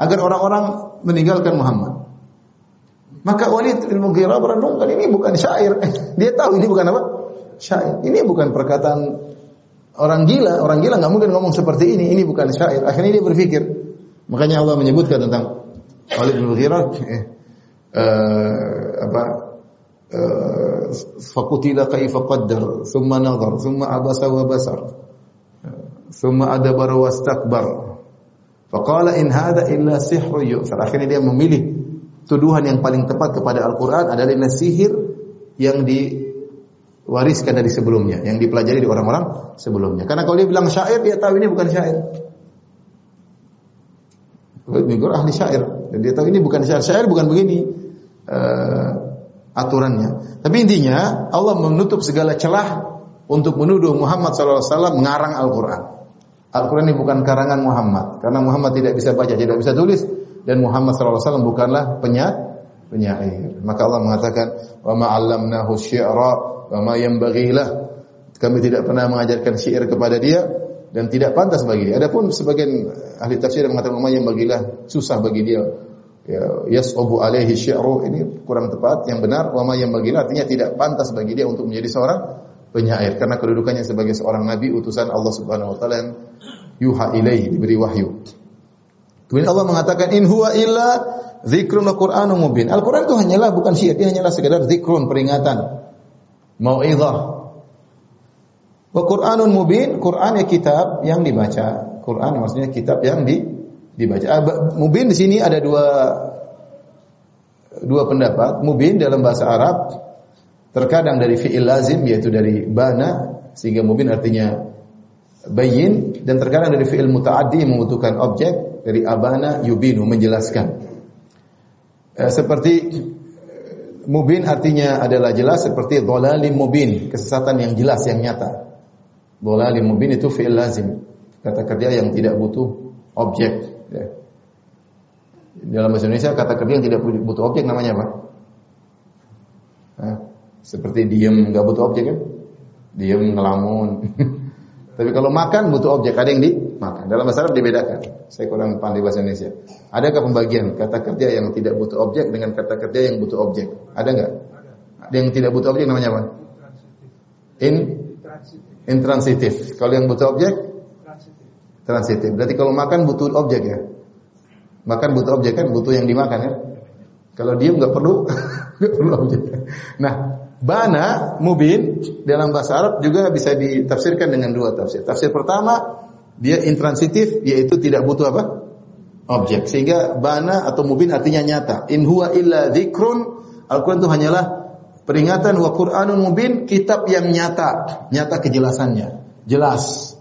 agar orang-orang meninggalkan Muhammad." Maka Walid bin Mughirah merenungkan ini bukan syair. Dia tahu ini bukan apa? Syair. Ini bukan perkataan orang gila. Orang gila nggak mungkin ngomong seperti ini. Ini bukan syair. Akhirnya dia berpikir. Makanya Allah menyebutkan tentang Walid bin Mughirah eh, uh, apa uh, faqutila kaifa qaddar thumma nadhar thumma abasa wa basar thumma adabara wastakbar faqala in hadha illa sihru yu'thar akhirnya dia memilih tuduhan yang paling tepat kepada Al-Qur'an adalah sihir yang diwariskan dari sebelumnya, yang dipelajari di orang-orang sebelumnya. Karena kalau dia bilang syair, dia tahu ini bukan syair. Ibnu ahli syair dia tahu ini bukan syair. Syair bukan begini uh, aturannya. Tapi intinya Allah menutup segala celah untuk menuduh Muhammad SAW mengarang Al-Quran. Al-Quran ini bukan karangan Muhammad karena Muhammad tidak bisa baca, tidak bisa tulis dan Muhammad SAW bukanlah penyair. Maka Allah mengatakan, "Wa ma 'allamnahu syi'ra wa ma yanbaghi Kami tidak pernah mengajarkan syair kepada dia dan tidak pantas bagi dia. Adapun sebagian ahli tafsir yang mengatakan yang bagilah susah bagi dia. Ya, yas'ubu alaihi syi'ru ini kurang tepat. Yang benar wa yang bagilah artinya tidak pantas bagi dia untuk menjadi seorang penyair karena kedudukannya sebagai seorang nabi utusan Allah Subhanahu wa taala yang yuha ilaihi diberi wahyu. Kemudian Allah mengatakan in huwa illa dzikrun mubin. Al-Qur'an itu hanyalah bukan syair, dia hanyalah sekedar zikrun peringatan. Mau'izah. Wa Qur'anun mubin, Qur'an ya kitab yang dibaca. Qur'an maksudnya kitab yang di, dibaca. Ah, mubin di sini ada dua dua pendapat. Mubin dalam bahasa Arab terkadang dari fi'il lazim yaitu dari bana sehingga mubin artinya bayin dan terkadang dari fi'il mutaaddi membutuhkan objek dari abana yubinu menjelaskan. Eh, seperti mubin artinya adalah jelas seperti dhalalim mubin, kesesatan yang jelas yang nyata. Dhalalim mubin itu fi'il lazim, kata kerja yang tidak butuh objek ya. Dalam bahasa Indonesia kata kerja yang tidak butuh objek namanya apa? Nah, seperti diem nggak butuh objek kan? Diem ngelamun. Tapi kalau makan butuh objek, ada yang di maka dalam bahasa Arab dibedakan. Saya kurang pandai bahasa Indonesia. Adakah pembagian kata kerja yang tidak butuh objek dengan kata kerja yang butuh objek? Ada nggak? Ada yang tidak butuh objek namanya apa? In intransitif. Kalau yang butuh objek? Transitif. Berarti kalau makan butuh objek ya? Makan butuh objek kan? Butuh yang dimakan ya? Kalau diem nggak perlu, nggak perlu objek. Nah, bana mubin dalam bahasa Arab juga bisa ditafsirkan dengan dua tafsir. Tafsir pertama dia intransitif yaitu tidak butuh apa? objek. Sehingga bana atau mubin artinya nyata. In huwa illa dzikrun. Al-Qur'an itu hanyalah peringatan wa Qur'anun mubin, kitab yang nyata, nyata kejelasannya, jelas.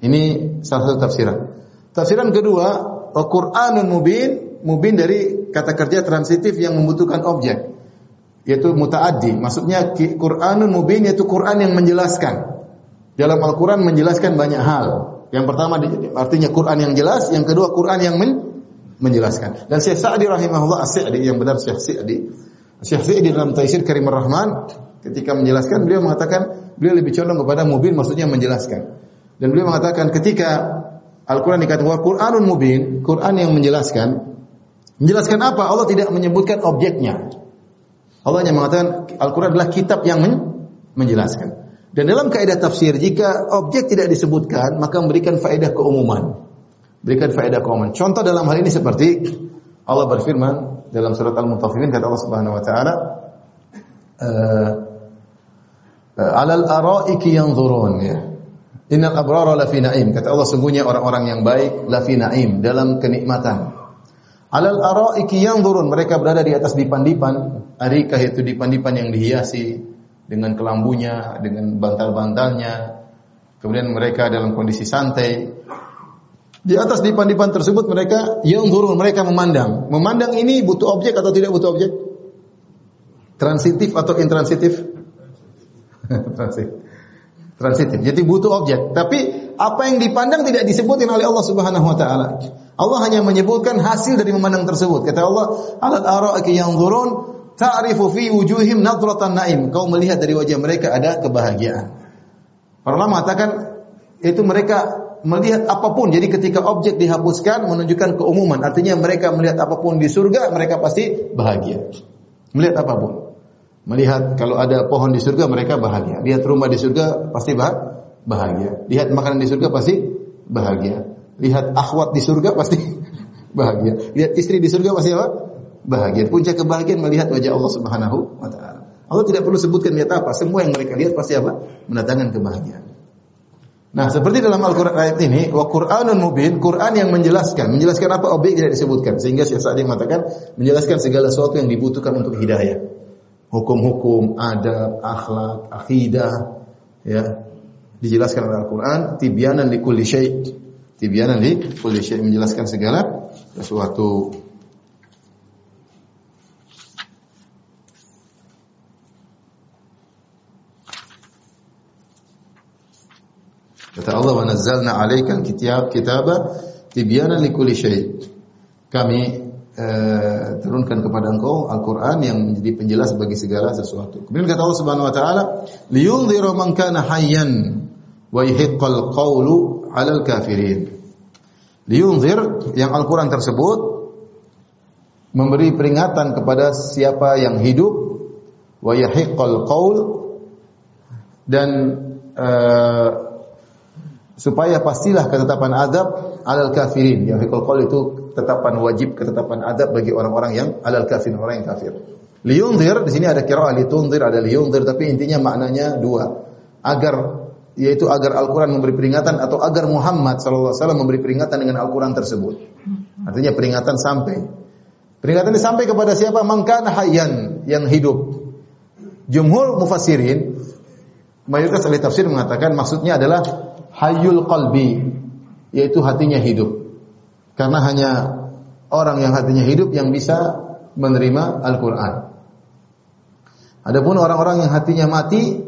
Ini salah satu tafsiran. Tafsiran kedua, wa Qur'anun mubin, mubin dari kata kerja transitif yang membutuhkan objek yaitu mutaaddi. Maksudnya Qur'anun mubin yaitu Quran yang menjelaskan. Dalam Al-Quran menjelaskan banyak hal. Yang pertama artinya Quran yang jelas, yang kedua Quran yang men menjelaskan. Dan Syekh Sa'di rahimahullah As-Sa'di yang benar Syekh Sa'di. Syekh Sa'di dalam Taisir Karimur Rahman ketika menjelaskan beliau mengatakan beliau lebih condong kepada mubin maksudnya menjelaskan. Dan beliau mengatakan ketika Al-Quran dikatakan Quranun mubin, Quran yang menjelaskan. Menjelaskan apa? Allah tidak menyebutkan objeknya. Allah hanya mengatakan Al-Quran adalah kitab yang men menjelaskan. Dan dalam kaidah tafsir jika objek tidak disebutkan maka memberikan faedah keumuman. Berikan faedah keumuman. Contoh dalam hal ini seperti Allah berfirman dalam surat Al-Mutaffifin kata Allah Subhanahu wa taala uh, alal araiki yanzurun ya. Innal abrara lafi na'im. Kata Allah sungguhnya orang-orang yang baik lafi na'im dalam kenikmatan. Alal araiki yanzurun. Mereka berada di atas dipan-dipan. Arikah itu dipan-dipan yang dihiasi dengan kelambunya, dengan bantal-bantalnya. Kemudian mereka dalam kondisi santai. Di atas dipan-dipan tersebut mereka yang turun, mereka memandang. Memandang ini butuh objek atau tidak butuh objek? Transitif atau intransitif? Transitif. Transitif. Jadi butuh objek. Tapi apa yang dipandang tidak disebutin oleh Allah Subhanahu wa taala. Allah hanya menyebutkan hasil dari memandang tersebut. Kata Allah, "Alat ara'aki yanzurun ta'rifu fi wujuhim nadratan naim. Kau melihat dari wajah mereka ada kebahagiaan. Para ulama mengatakan itu mereka melihat apa pun. Jadi ketika objek dihapuskan menunjukkan keumuman. Artinya mereka melihat apa pun di surga, mereka pasti bahagia. Melihat apa pun. Melihat kalau ada pohon di surga mereka bahagia. Lihat rumah di surga pasti bahagia. Lihat makanan di surga pasti bahagia. Lihat akhwat di surga pasti bahagia. Lihat istri di surga pasti apa? Bahagia. Puncak kebahagiaan melihat wajah Allah Subhanahu wa taala. Allah tidak perlu sebutkan lihat apa, semua yang mereka lihat pasti apa? Mendatangkan kebahagiaan. Nah, seperti dalam Al-Qur'an ayat ini, wa Qur'anun mubin, Quran yang menjelaskan, menjelaskan apa objek tidak disebutkan. Sehingga Syekh Sa'di mengatakan menjelaskan segala sesuatu yang dibutuhkan untuk hidayah. Hukum-hukum, adab, akhlak, akidah, ya. Dijelaskan oleh Al-Qur'an, tibyanan li kulli syai'. Tibyanan li kulli syai' menjelaskan segala sesuatu. Kata Allah, "Wa nazzalna 'alaikal kitab kitaba tibyanan likulli syai'." Kami uh, turunkan kepada engkau Al-Qur'an yang menjadi penjelas bagi segala sesuatu. Kemudian kata Allah Subhanahu wa taala, "Liyunzira man kana hayyan wa yahiqqal qawlu 'alal kafirin." Liyunzir yang Al-Qur'an tersebut memberi peringatan kepada siapa yang hidup wa yahiqqal qaul dan uh, supaya pastilah ketetapan adab alal kafirin. Fikul qaul itu ketetapan wajib, ketetapan adab bagi orang-orang yang alal kafirin, orang yang kafir. Liyunzir di sini ada kira litunzir, ada liyunzir tapi intinya maknanya dua. Agar yaitu agar Al-Qur'an memberi peringatan atau agar Muhammad sallallahu alaihi wasallam memberi peringatan dengan Al-Qur'an tersebut. Artinya peringatan sampai. Peringatan ini sampai kepada siapa? Mangkana hayyan yang hidup. Jumhur mufassirin mayoritas ahli tafsir mengatakan maksudnya adalah hayyul qalbi yaitu hatinya hidup. Karena hanya orang yang hatinya hidup yang bisa menerima Al-Qur'an. Adapun orang-orang yang hatinya mati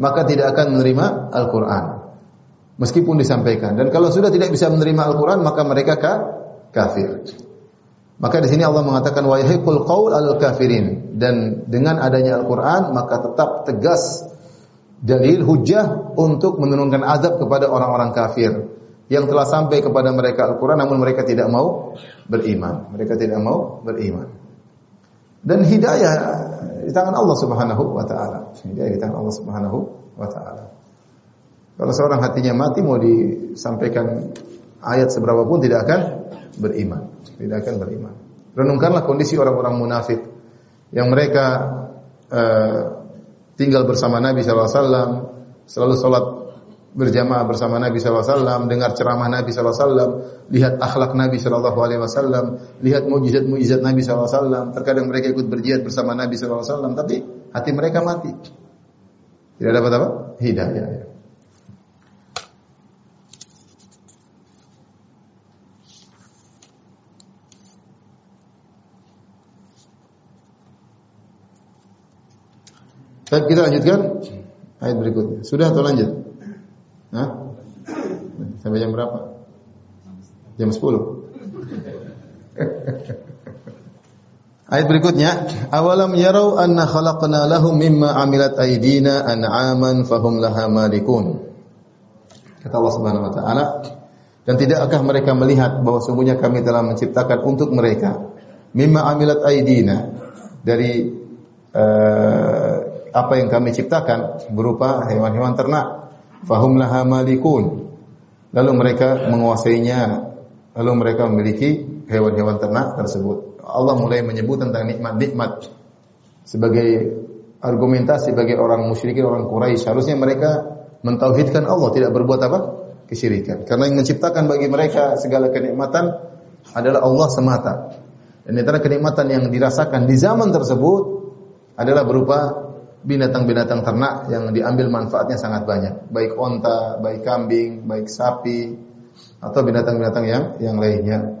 maka tidak akan menerima Al-Qur'an. Meskipun disampaikan dan kalau sudah tidak bisa menerima Al-Qur'an maka mereka ka kafir. Maka di sini Allah mengatakan wa qaul al kafirin dan dengan adanya Al-Qur'an maka tetap tegas dalil hujah untuk menurunkan azab kepada orang-orang kafir yang telah sampai kepada mereka Al-Qur'an namun mereka tidak mau beriman. Mereka tidak mau beriman. Dan hidayah di tangan Allah Subhanahu wa taala. Hidayah di tangan Allah Subhanahu wa taala. Kalau seorang hatinya mati mau disampaikan ayat seberapa pun tidak akan beriman, tidak akan beriman. Renungkanlah kondisi orang-orang munafik yang mereka uh, tinggal bersama Nabi SAW, selalu sholat berjamaah bersama Nabi SAW, dengar ceramah Nabi SAW, lihat akhlak Nabi SAW, lihat mujizat-mujizat Nabi SAW. Terkadang mereka ikut berjihad bersama Nabi SAW, tapi hati mereka mati. Tidak dapat apa? Hidayah. Ya. Baik, kita lanjutkan ayat berikutnya. Sudah atau lanjut? Hah? Sampai jam berapa? Jam 10. ayat berikutnya, awalam yarau anna khalaqna lahum mimma amilat aydina an'aman fahum laha malikun. Kata Allah Subhanahu wa taala, dan tidakkah mereka melihat bahwa sungguhnya kami telah menciptakan untuk mereka mimma amilat aydina dari uh, apa yang kami ciptakan berupa hewan-hewan ternak. Fahum laha malikun. Lalu mereka menguasainya. Lalu mereka memiliki hewan-hewan ternak tersebut. Allah mulai menyebut tentang nikmat-nikmat sebagai argumentasi bagi orang musyrikin, orang Quraisy. Harusnya mereka mentauhidkan Allah, tidak berbuat apa? Kesyirikan. Karena yang menciptakan bagi mereka segala kenikmatan adalah Allah semata. Dan antara kenikmatan yang dirasakan di zaman tersebut adalah berupa binatang-binatang ternak yang diambil manfaatnya sangat banyak, baik onta, baik kambing, baik sapi, atau binatang-binatang yang yang lainnya.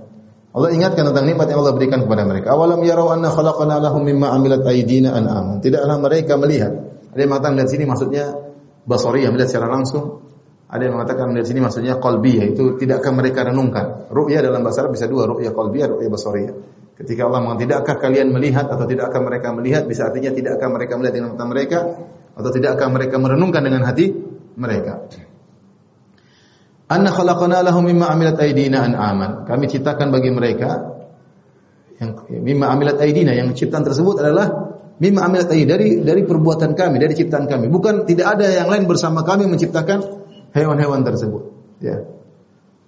Allah ingatkan tentang nikmat yang Allah berikan kepada mereka. Awalam yarau anna khalaqna lahum mimma amilat aydina an'am. Tidaklah mereka melihat. Ada yang mengatakan melihat sini maksudnya basariyah, melihat secara langsung. Ada yang mengatakan melihat sini maksudnya qalbiyah, itu tidakkah mereka renungkan. Ru'ya dalam bahasa Arab bisa dua, ru'ya qalbiyah, ru'ya basariyah. Ketika Allah mengatakan tidakkah kalian melihat atau tidakkah mereka melihat bisa artinya tidakkah mereka melihat dengan mata mereka atau tidakkah mereka merenungkan dengan hati mereka. Anna khalaqna lahum mimma amilat aydina an'aman. Kami ciptakan bagi mereka yang mimma amilat aydina yang ciptaan tersebut adalah mimma amilat aydina dari dari perbuatan kami, dari ciptaan kami. Bukan tidak ada yang lain bersama kami menciptakan hewan-hewan tersebut. Ya.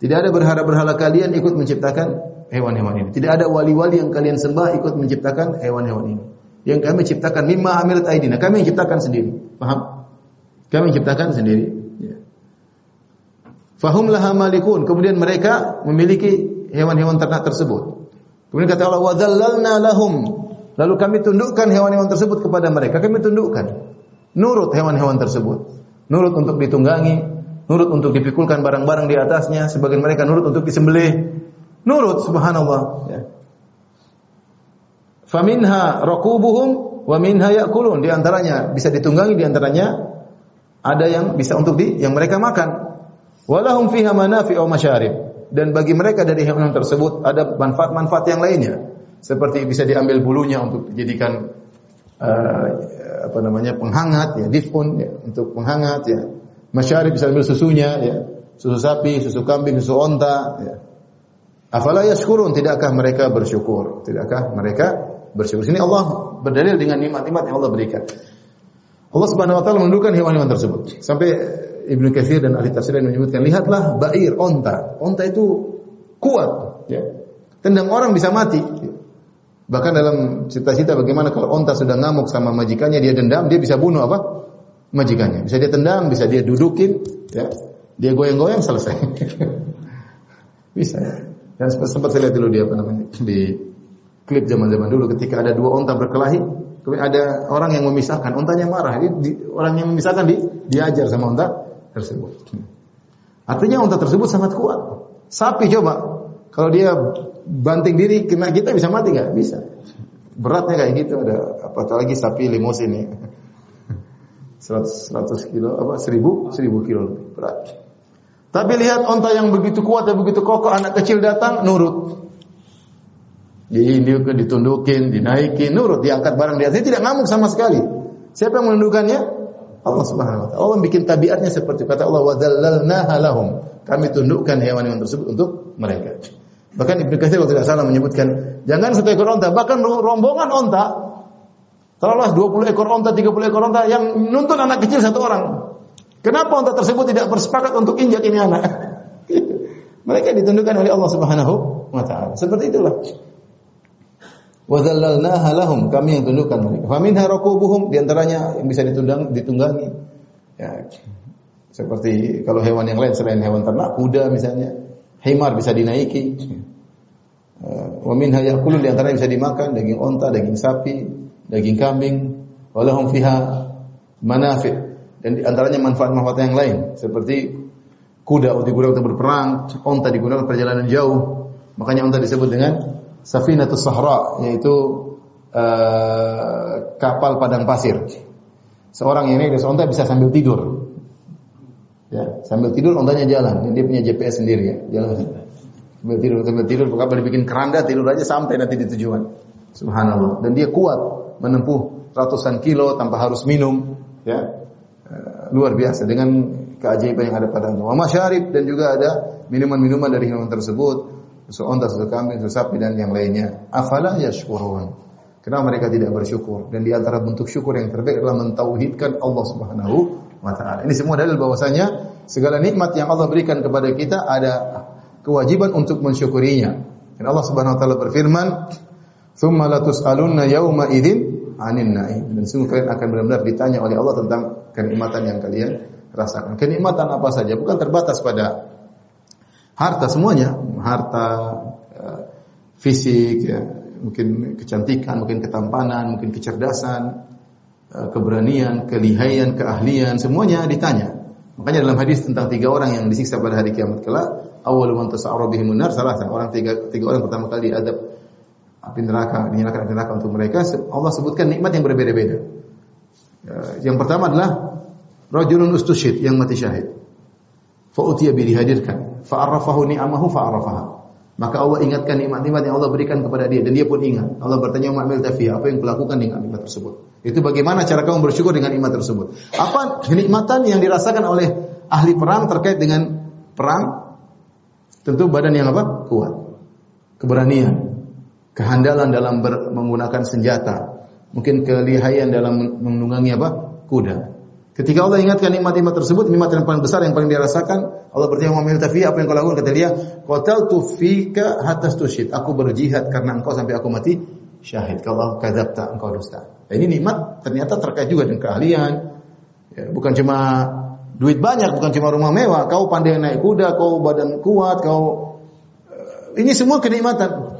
Tidak ada berhala-berhala kalian ikut menciptakan hewan-hewan ini. Tidak ada wali-wali yang kalian sembah ikut menciptakan hewan-hewan ini. Yang kami ciptakan mimma amilat aidina. Kami yang ciptakan sendiri. Paham? Kami yang ciptakan sendiri. Ya. Fahum laha malikun. Kemudian mereka memiliki hewan-hewan ternak tersebut. Kemudian kata Allah, "Wa lahum." Lalu kami tundukkan hewan-hewan tersebut kepada mereka. Kami tundukkan. Nurut hewan-hewan tersebut. Nurut untuk ditunggangi, nurut untuk dipikulkan barang-barang di atasnya, sebagian mereka nurut untuk disembelih. Nurut subhanallah ya. Faminha rakubuhum wa minha yakulun. Di antaranya bisa ditunggangi, di antaranya ada yang bisa untuk di yang mereka makan. Walahum fiha manafi'u masyarib. Dan bagi mereka dari hewan tersebut ada manfaat-manfaat yang lainnya. Seperti bisa diambil bulunya untuk dijadikan uh, apa namanya penghangat ya, difun ya, untuk penghangat ya Masyari bisa ambil susunya, ya. Susu sapi, susu kambing, susu onta, ya. Afala yashkurun, tidakkah mereka bersyukur? Tidakkah mereka bersyukur? Sini Allah berdalil dengan nikmat-nikmat yang Allah berikan. Allah Subhanahu wa taala menundukkan hewan-hewan tersebut. Sampai Ibnu Katsir dan ahli tafsir menyebutkan, lihatlah bair, onta. Onta itu kuat, ya. Tendang orang bisa mati. Bahkan dalam cita-cita bagaimana kalau onta sudah ngamuk sama majikannya, dia dendam, dia bisa bunuh apa? majikannya. Bisa dia tendang, bisa dia dudukin, ya. Dia goyang-goyang selesai. bisa ya. Dan sempat saya lihat dulu dia apa namanya di klip zaman-zaman dulu ketika ada dua onta berkelahi, kemudian ada orang yang memisahkan, ontanya marah. Jadi di, orang yang memisahkan di, diajar sama onta tersebut. Artinya onta tersebut sangat kuat. Sapi coba, kalau dia banting diri kena kita bisa mati nggak? Bisa. Beratnya kayak gitu ada apalagi sapi limusin ini. 100, 100 kilo apa 1000 1000 kilo lebih berat. Tapi lihat onta yang begitu kuat dan begitu kokoh anak kecil datang nurut. Diindiukin, ditundukin, dinaikin, nurut, diangkat barang di atas. tidak ngamuk sama sekali. Siapa yang menundukkannya? Allah Subhanahu wa taala. Allah bikin tabiatnya seperti kata Allah wa dzallalnaha lahum. Kami tundukkan hewan-hewan tersebut untuk mereka. Bahkan Ibnu Katsir kalau tidak salah menyebutkan, jangan satu ekor onta, bahkan rombongan onta Taruhlah 20 ekor onta, 30 ekor onta yang nuntun anak kecil satu orang. Kenapa onta tersebut tidak bersepakat untuk injak ini anak? Mereka ditundukkan oleh Allah Subhanahu wa taala. Seperti itulah. Wa dzallalnaha lahum, kami yang tundukkan mereka. Fa minha rakubuhum, di antaranya yang bisa ditundang ditunggangi. Ya. Seperti kalau hewan yang lain selain hewan ternak, kuda misalnya, himar bisa dinaiki. Wa minha yakulun di antaranya bisa dimakan daging onta, daging sapi, daging kambing, walahum fiha manafi' dan di antaranya manfaat-manfaat yang lain seperti kuda digunakan untuk berperang, onta digunakan perjalanan jauh. Makanya onta disebut dengan safinatus sahra yaitu uh, kapal padang pasir. Seorang yang naik onta bisa sambil tidur. Ya, sambil tidur ontanya jalan. Dan dia punya GPS sendiri ya, jalan. Sambil tidur, sambil tidur, kapal dibikin keranda tidur aja sampai nanti di tujuan. Subhanallah. Dan dia kuat menempuh ratusan kilo tanpa harus minum, ya. Eh, luar biasa dengan keajaiban yang ada padanya. Wa masyarib dan juga ada minuman-minuman dari hewan tersebut, susu onta, susu kambing, susu sapi dan yang lainnya. Afala yashkurun. Kenapa mereka tidak bersyukur? Dan di antara bentuk syukur yang terbaik adalah mentauhidkan Allah Subhanahu wa taala. Ini semua dalil bahwasanya segala nikmat yang Allah berikan kepada kita ada kewajiban untuk mensyukurinya. Dan Allah Subhanahu wa taala berfirman, "Tsumma latus'alunna yauma idzin anin naim. Dan sungguh kalian akan benar-benar ditanya oleh Allah tentang kenikmatan yang kalian rasakan. Kenikmatan apa saja, bukan terbatas pada harta semuanya, harta eh, fisik, ya, mungkin kecantikan, mungkin ketampanan, mungkin kecerdasan, eh, keberanian, kelihaian, keahlian, semuanya ditanya. Makanya dalam hadis tentang tiga orang yang disiksa pada hari kiamat kelak, awal man tasa'ara bihimun nar salah orang tiga tiga orang pertama kali adab api neraka, dinyalakan api neraka untuk mereka, Allah sebutkan nikmat yang berbeda-beda. Ya, yang pertama adalah rajulun ustushid yang mati syahid. Fa utiya bi dihadirkan, fa ni'amahu fa. Maka Allah ingatkan nikmat-nikmat yang Allah berikan kepada dia dan dia pun ingat. Allah bertanya Mu'amil Tafi, apa yang kulakukan dengan nikmat tersebut? Itu bagaimana cara kamu bersyukur dengan nikmat tersebut? Apa kenikmatan yang dirasakan oleh ahli perang terkait dengan perang? Tentu badan yang apa? Kuat. Keberanian, kehandalan dalam ber, menggunakan senjata, mungkin kelihayan dalam menunggangi apa? kuda. Ketika Allah ingatkan nikmat-nikmat tersebut, nikmat yang paling besar yang paling dirasakan, Allah bertanya Muhammad Tafi, apa yang kau lakukan? Kata dia, tu fika hatta tushid. Aku berjihad karena engkau sampai aku mati syahid. Kalau kadzabta engkau dusta. Nah, ini nikmat ternyata terkait juga dengan keahlian. Ya, bukan cuma duit banyak, bukan cuma rumah mewah, kau pandai naik kuda, kau badan kuat, kau eh, ini semua kenikmatan.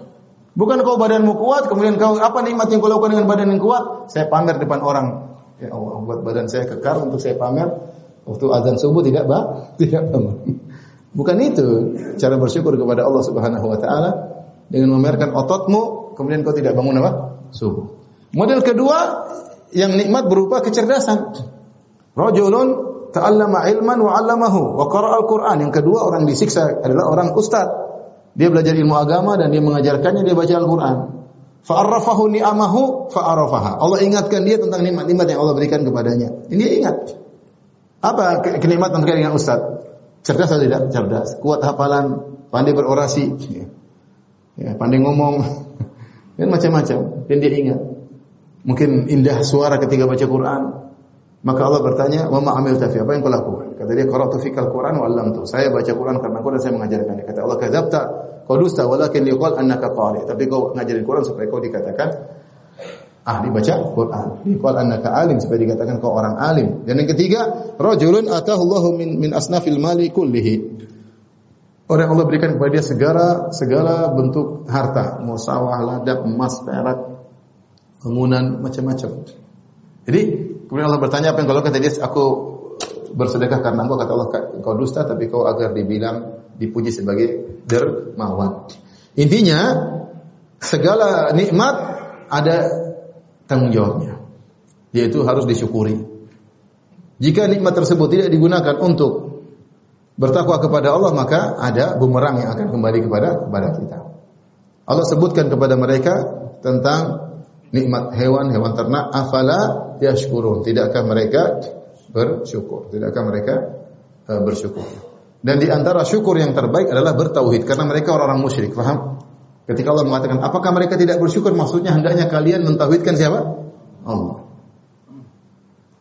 Bukan kau badanmu kuat, kemudian kau apa nikmat yang kau lakukan dengan badan yang kuat? Saya pamer depan orang. Ya Allah, buat badan saya kekar untuk saya pamer. Waktu azan subuh tidak bah, tidak pamer. Bukan itu cara bersyukur kepada Allah Subhanahu wa taala dengan memamerkan ototmu, kemudian kau tidak bangun apa? Subuh. Model kedua yang nikmat berupa kecerdasan. Rajulun ta'allama ilman wa 'allamahu wa qara'a al-Qur'an. Yang kedua orang disiksa adalah orang ustaz. Dia belajar ilmu agama dan dia mengajarkannya, dia baca Al-Qur'an. Fa'arrafahu ni'amahu fa'arafaha. Allah ingatkan dia tentang nikmat-nikmat yang Allah berikan kepadanya. Ini ingat. Apa kenikmatan terkait dengan ustaz? Cerdas atau tidak? Cerdas. Kuat hafalan, pandai berorasi, ya, pandai ngomong, dan macam-macam. Dan dia ingat. Mungkin indah suara ketika baca Quran. Maka Allah bertanya, "Wa amil tafi?" Apa yang kau lakukan? Kata dia, "Qara'tu fikal Quran wa 'allamtu." Saya baca Quran karena kau dan saya mengajarkan. Kata Allah, "Kadzabta." Kau dusta walakin liqal annaka qari. Tapi kau ngajarin Quran supaya kau dikatakan ahli baca Quran. Liqal annaka alim supaya dikatakan kau orang alim. Dan yang ketiga, rajulun atahu Allahu min min asnafil mali kullihi. Orang Allah berikan kepada dia segala segala bentuk harta, mau sawah, ladang, emas, perak, bangunan, macam-macam. Jadi kemudian Allah bertanya apa yang kalau kata dia aku bersedekah karena engkau kata Allah kau dusta tapi kau agar dibilang dipuji sebagai dermawan. Intinya segala nikmat ada tanggung jawabnya. Yaitu harus disyukuri. Jika nikmat tersebut tidak digunakan untuk bertakwa kepada Allah maka ada bumerang yang akan kembali kepada kepada kita. Allah sebutkan kepada mereka tentang nikmat hewan, hewan ternak, afala yashkurun. Tidakkah mereka bersyukur? Tidakkah mereka uh, bersyukur? Dan di antara syukur yang terbaik adalah bertauhid karena mereka orang-orang musyrik, paham? Ketika Allah mengatakan, apakah mereka tidak bersyukur? Maksudnya hendaknya kalian mentauhidkan siapa? Allah.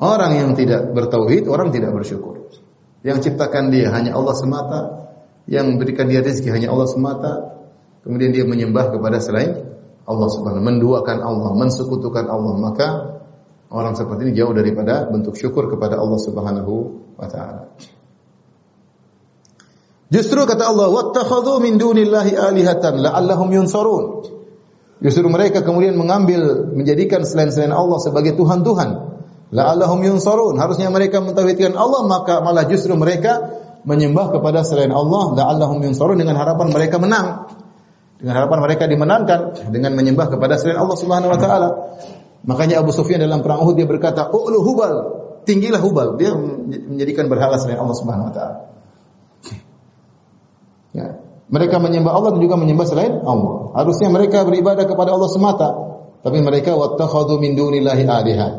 Orang yang tidak bertauhid, orang tidak bersyukur. Yang ciptakan dia hanya Allah semata, yang berikan dia rezeki hanya Allah semata, kemudian dia menyembah kepada selain Allah Subhanahu menduakan Allah, mensekutukan Allah, maka orang seperti ini jauh daripada bentuk syukur kepada Allah Subhanahu wa taala. Justru kata Allah, "Wattakhadhu min dunillahi alihatan la'allahum yunsarun." Justru mereka kemudian mengambil menjadikan selain-selain Allah sebagai tuhan-tuhan. La'allahum yunsarun. Harusnya mereka mentauhidkan Allah, maka malah justru mereka menyembah kepada selain Allah, la'allahum yunsarun dengan harapan mereka menang. Dengan harapan mereka dimenangkan dengan menyembah kepada selain Allah Subhanahu wa taala. Makanya Abu Sufyan dalam perang Uhud dia berkata, "Ulu Hubal." Tinggilah Hubal. Dia menjadikan berhala selain Allah Subhanahu wa taala. Ya. Mereka menyembah Allah dan juga menyembah selain Allah. Harusnya mereka beribadah kepada Allah semata, tapi mereka wattakhadhu min dunillahi alihat.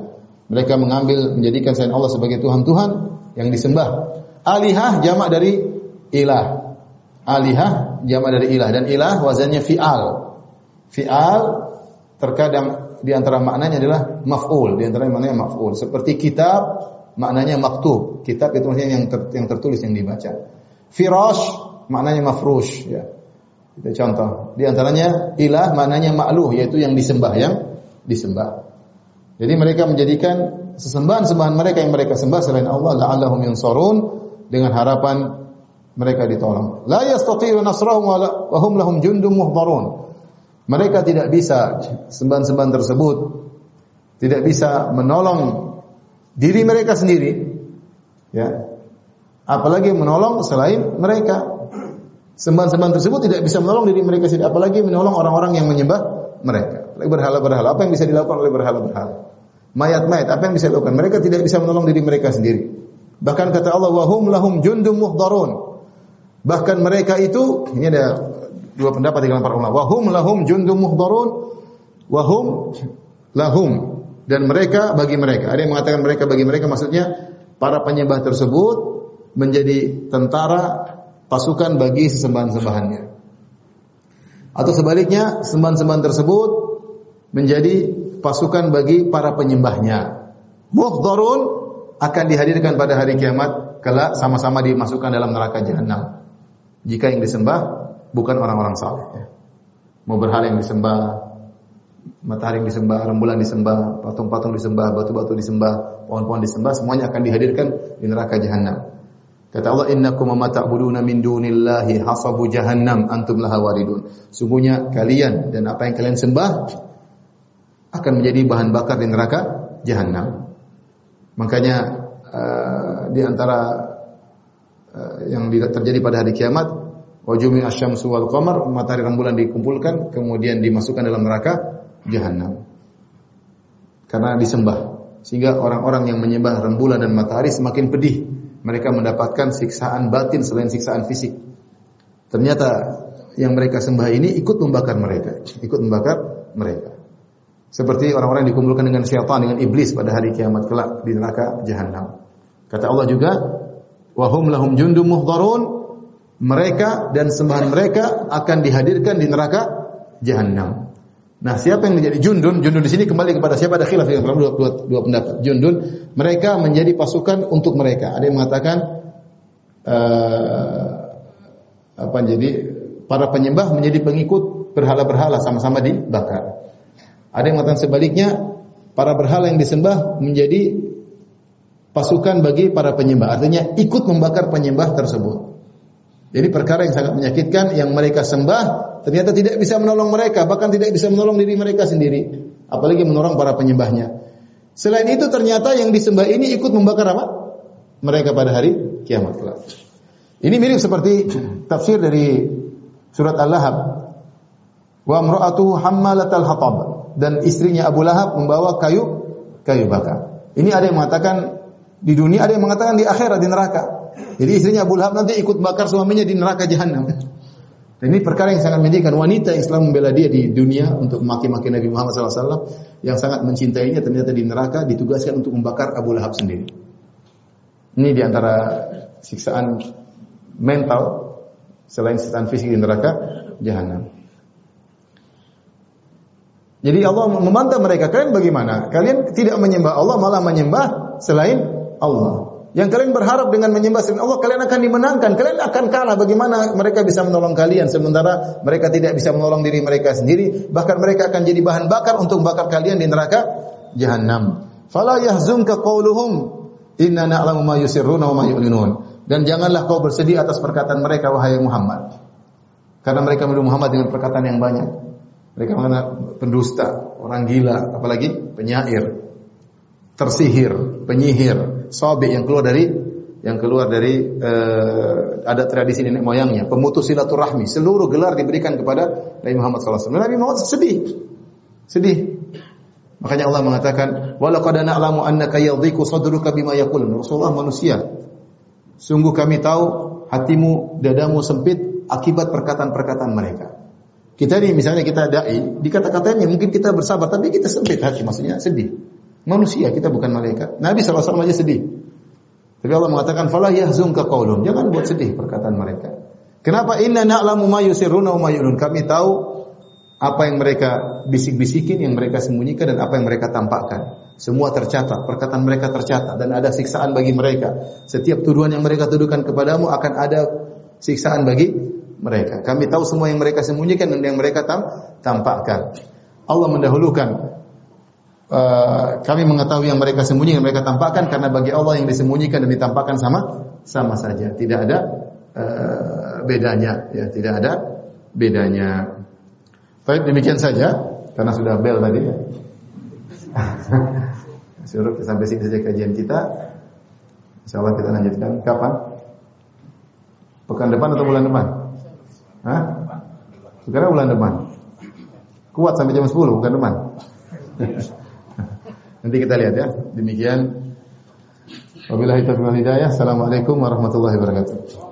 Mereka mengambil menjadikan selain Allah sebagai tuhan-tuhan yang disembah. Alihah jamak dari ilah. Alihah jamak dari ilah dan ilah wazannya fi'al. Fi'al terkadang di antara maknanya adalah maf'ul, di antara maknanya maf'ul. Seperti kitab maknanya maktub. Kitab itu maksudnya yang ter, yang tertulis yang dibaca. Firash maknanya mafrush ya. Itu contoh. Di antaranya ilah maknanya makluh yaitu yang disembah yang disembah. Jadi mereka menjadikan sesembahan-sembahan mereka yang mereka sembah selain Allah la'allahum yansarun dengan harapan mereka ditolong. La yastati'u nasrahum wa hum lahum jundum muhdharun. Mereka tidak bisa sembahan-sembahan tersebut tidak bisa menolong diri mereka sendiri ya apalagi menolong selain mereka Sembahan-sembahan tersebut tidak bisa menolong diri mereka sendiri, apalagi menolong orang-orang yang menyembah mereka. Berhala-berhala, apa yang bisa dilakukan oleh berhala-berhala? Mayat-mayat, apa yang bisa dilakukan? Mereka tidak bisa menolong diri mereka sendiri. Bahkan kata Allah, wahum lahum jundum muhdarun. Bahkan mereka itu, ini ada dua pendapat di kalangan para ulama. Wahum lahum jundum muhdharun wahum lahum dan mereka bagi mereka. Ada yang mengatakan mereka bagi mereka maksudnya para penyembah tersebut menjadi tentara pasukan bagi sesembahan-sembahannya. Atau sebaliknya, sembahan-sembahan tersebut menjadi pasukan bagi para penyembahnya. Muhdharun akan dihadirkan pada hari kiamat kelak sama-sama dimasukkan dalam neraka jahanam. Jika yang disembah bukan orang-orang saleh. Ya. Mau berhala yang disembah, matahari yang disembah, rembulan disembah, patung-patung disembah, batu-batu disembah, pohon-pohon disembah, semuanya akan dihadirkan di neraka jahanam. Kata Allah, "Innakum ma ta'buduna min dunillahi hasabu jahannam antum laha waridun." Sungguhnya kalian dan apa yang kalian sembah akan menjadi bahan bakar di neraka jahanam. Makanya uh, di antara yang terjadi pada hari kiamat, wajumi asyamsu wal qamar, matahari rembulan dikumpulkan kemudian dimasukkan dalam neraka jahanam. Karena disembah. Sehingga orang-orang yang menyembah rembulan dan matahari semakin pedih mereka mendapatkan siksaan batin selain siksaan fisik. Ternyata yang mereka sembah ini ikut membakar mereka, ikut membakar mereka. Seperti orang-orang dikumpulkan dengan syaitan dengan iblis pada hari kiamat kelak di neraka jahanam. Kata Allah juga, "Wahum lahum jundum muhdharun." Mereka dan sembahan mereka akan dihadirkan di neraka jahanam. Nah, siapa yang menjadi jundun? Jundun di sini kembali kepada siapa? Ada khilaf yang dua, dua, dua pendapat. Jundun, mereka menjadi pasukan untuk mereka. Ada yang mengatakan uh, apa? Jadi para penyembah menjadi pengikut berhala-berhala sama-sama dibakar. Ada yang mengatakan sebaliknya, para berhala yang disembah menjadi pasukan bagi para penyembah. Artinya ikut membakar penyembah tersebut. Jadi perkara yang sangat menyakitkan yang mereka sembah ternyata tidak bisa menolong mereka, bahkan tidak bisa menolong diri mereka sendiri, apalagi menolong para penyembahnya. Selain itu ternyata yang disembah ini ikut membakar apa? Mereka pada hari kiamat kelak. Ini mirip seperti tafsir dari surat Al-Lahab. Wa amra'atu hammalatal hatab dan istrinya Abu Lahab membawa kayu kayu bakar. Ini ada yang mengatakan di dunia, ada yang mengatakan di akhirat di neraka. Jadi istrinya Abu Lahab nanti ikut bakar suaminya di neraka jahanam. Ini perkara yang sangat menyedihkan. Wanita Islam membela dia di dunia untuk maki-maki Nabi Muhammad SAW yang sangat mencintainya ternyata di neraka ditugaskan untuk membakar Abu Lahab sendiri. Ini di antara siksaan mental selain siksaan fisik di neraka jahanam. Jadi Allah membantah mereka, kalian bagaimana? Kalian tidak menyembah Allah, malah menyembah selain Allah. Yang kalian berharap dengan menyembah selain Allah kalian akan dimenangkan, kalian akan kalah. Bagaimana mereka bisa menolong kalian sementara mereka tidak bisa menolong diri mereka sendiri, bahkan mereka akan jadi bahan bakar untuk bakar kalian di neraka jahanam. Fala yahzunka qauluhum inna na'lamu ma yusirruna wa ma. Dan janganlah kau bersedih atas perkataan mereka wahai Muhammad. Karena mereka menuduh Muhammad dengan perkataan yang banyak. Mereka mengenal pendusta, orang gila, apalagi penyair, tersihir, penyihir, sabi yang keluar dari yang keluar dari uh, ada tradisi nenek moyangnya, pemutus silaturahmi. Seluruh gelar diberikan kepada Nabi Muhammad SAW. Nabi Muhammad sedih, sedih. Makanya Allah mengatakan, "Walaqad na'lamu annaka yadhiku sadruka bima yaqulun." Rasulullah manusia. Sungguh kami tahu hatimu, dadamu sempit akibat perkataan-perkataan mereka. Kita ini misalnya kita dai, dikata-katanya mungkin kita bersabar, tapi kita sempit hati, maksudnya sedih. Manusia, kita bukan malaikat. Nabi SAW aja sedih. Tapi Allah mengatakan, "Fala yahzunka qaulun." Jangan buat sedih perkataan mereka. Kenapa? Inna na'lamu ma yusirruna wa. Kami tahu apa yang mereka bisik-bisikin, yang mereka sembunyikan dan apa yang mereka tampakkan. Semua tercatat, perkataan mereka tercatat dan ada siksaan bagi mereka. Setiap tuduhan yang mereka tuduhkan kepadamu akan ada siksaan bagi mereka. Kami tahu semua yang mereka sembunyikan dan yang mereka tampakkan. Allah mendahulukan Eh, kami mengetahui yang mereka sembunyikan, yang mereka tampakkan karena bagi Allah yang disembunyikan dan ditampakkan sama sama saja. Tidak ada uh, bedanya, ya, tidak ada bedanya. Baik, demikian saja karena sudah bel tadi. Suruh sampai sini saja kajian kita. Insya Allah kita lanjutkan. Kapan? Pekan depan atau bulan depan? Hah? Sekarang bulan depan. Kuat sampai jam 10 bukan depan. Nanti kita lihat ya. Demikian. Wabillahi taufiq wal hidayah. Assalamualaikum warahmatullahi wabarakatuh.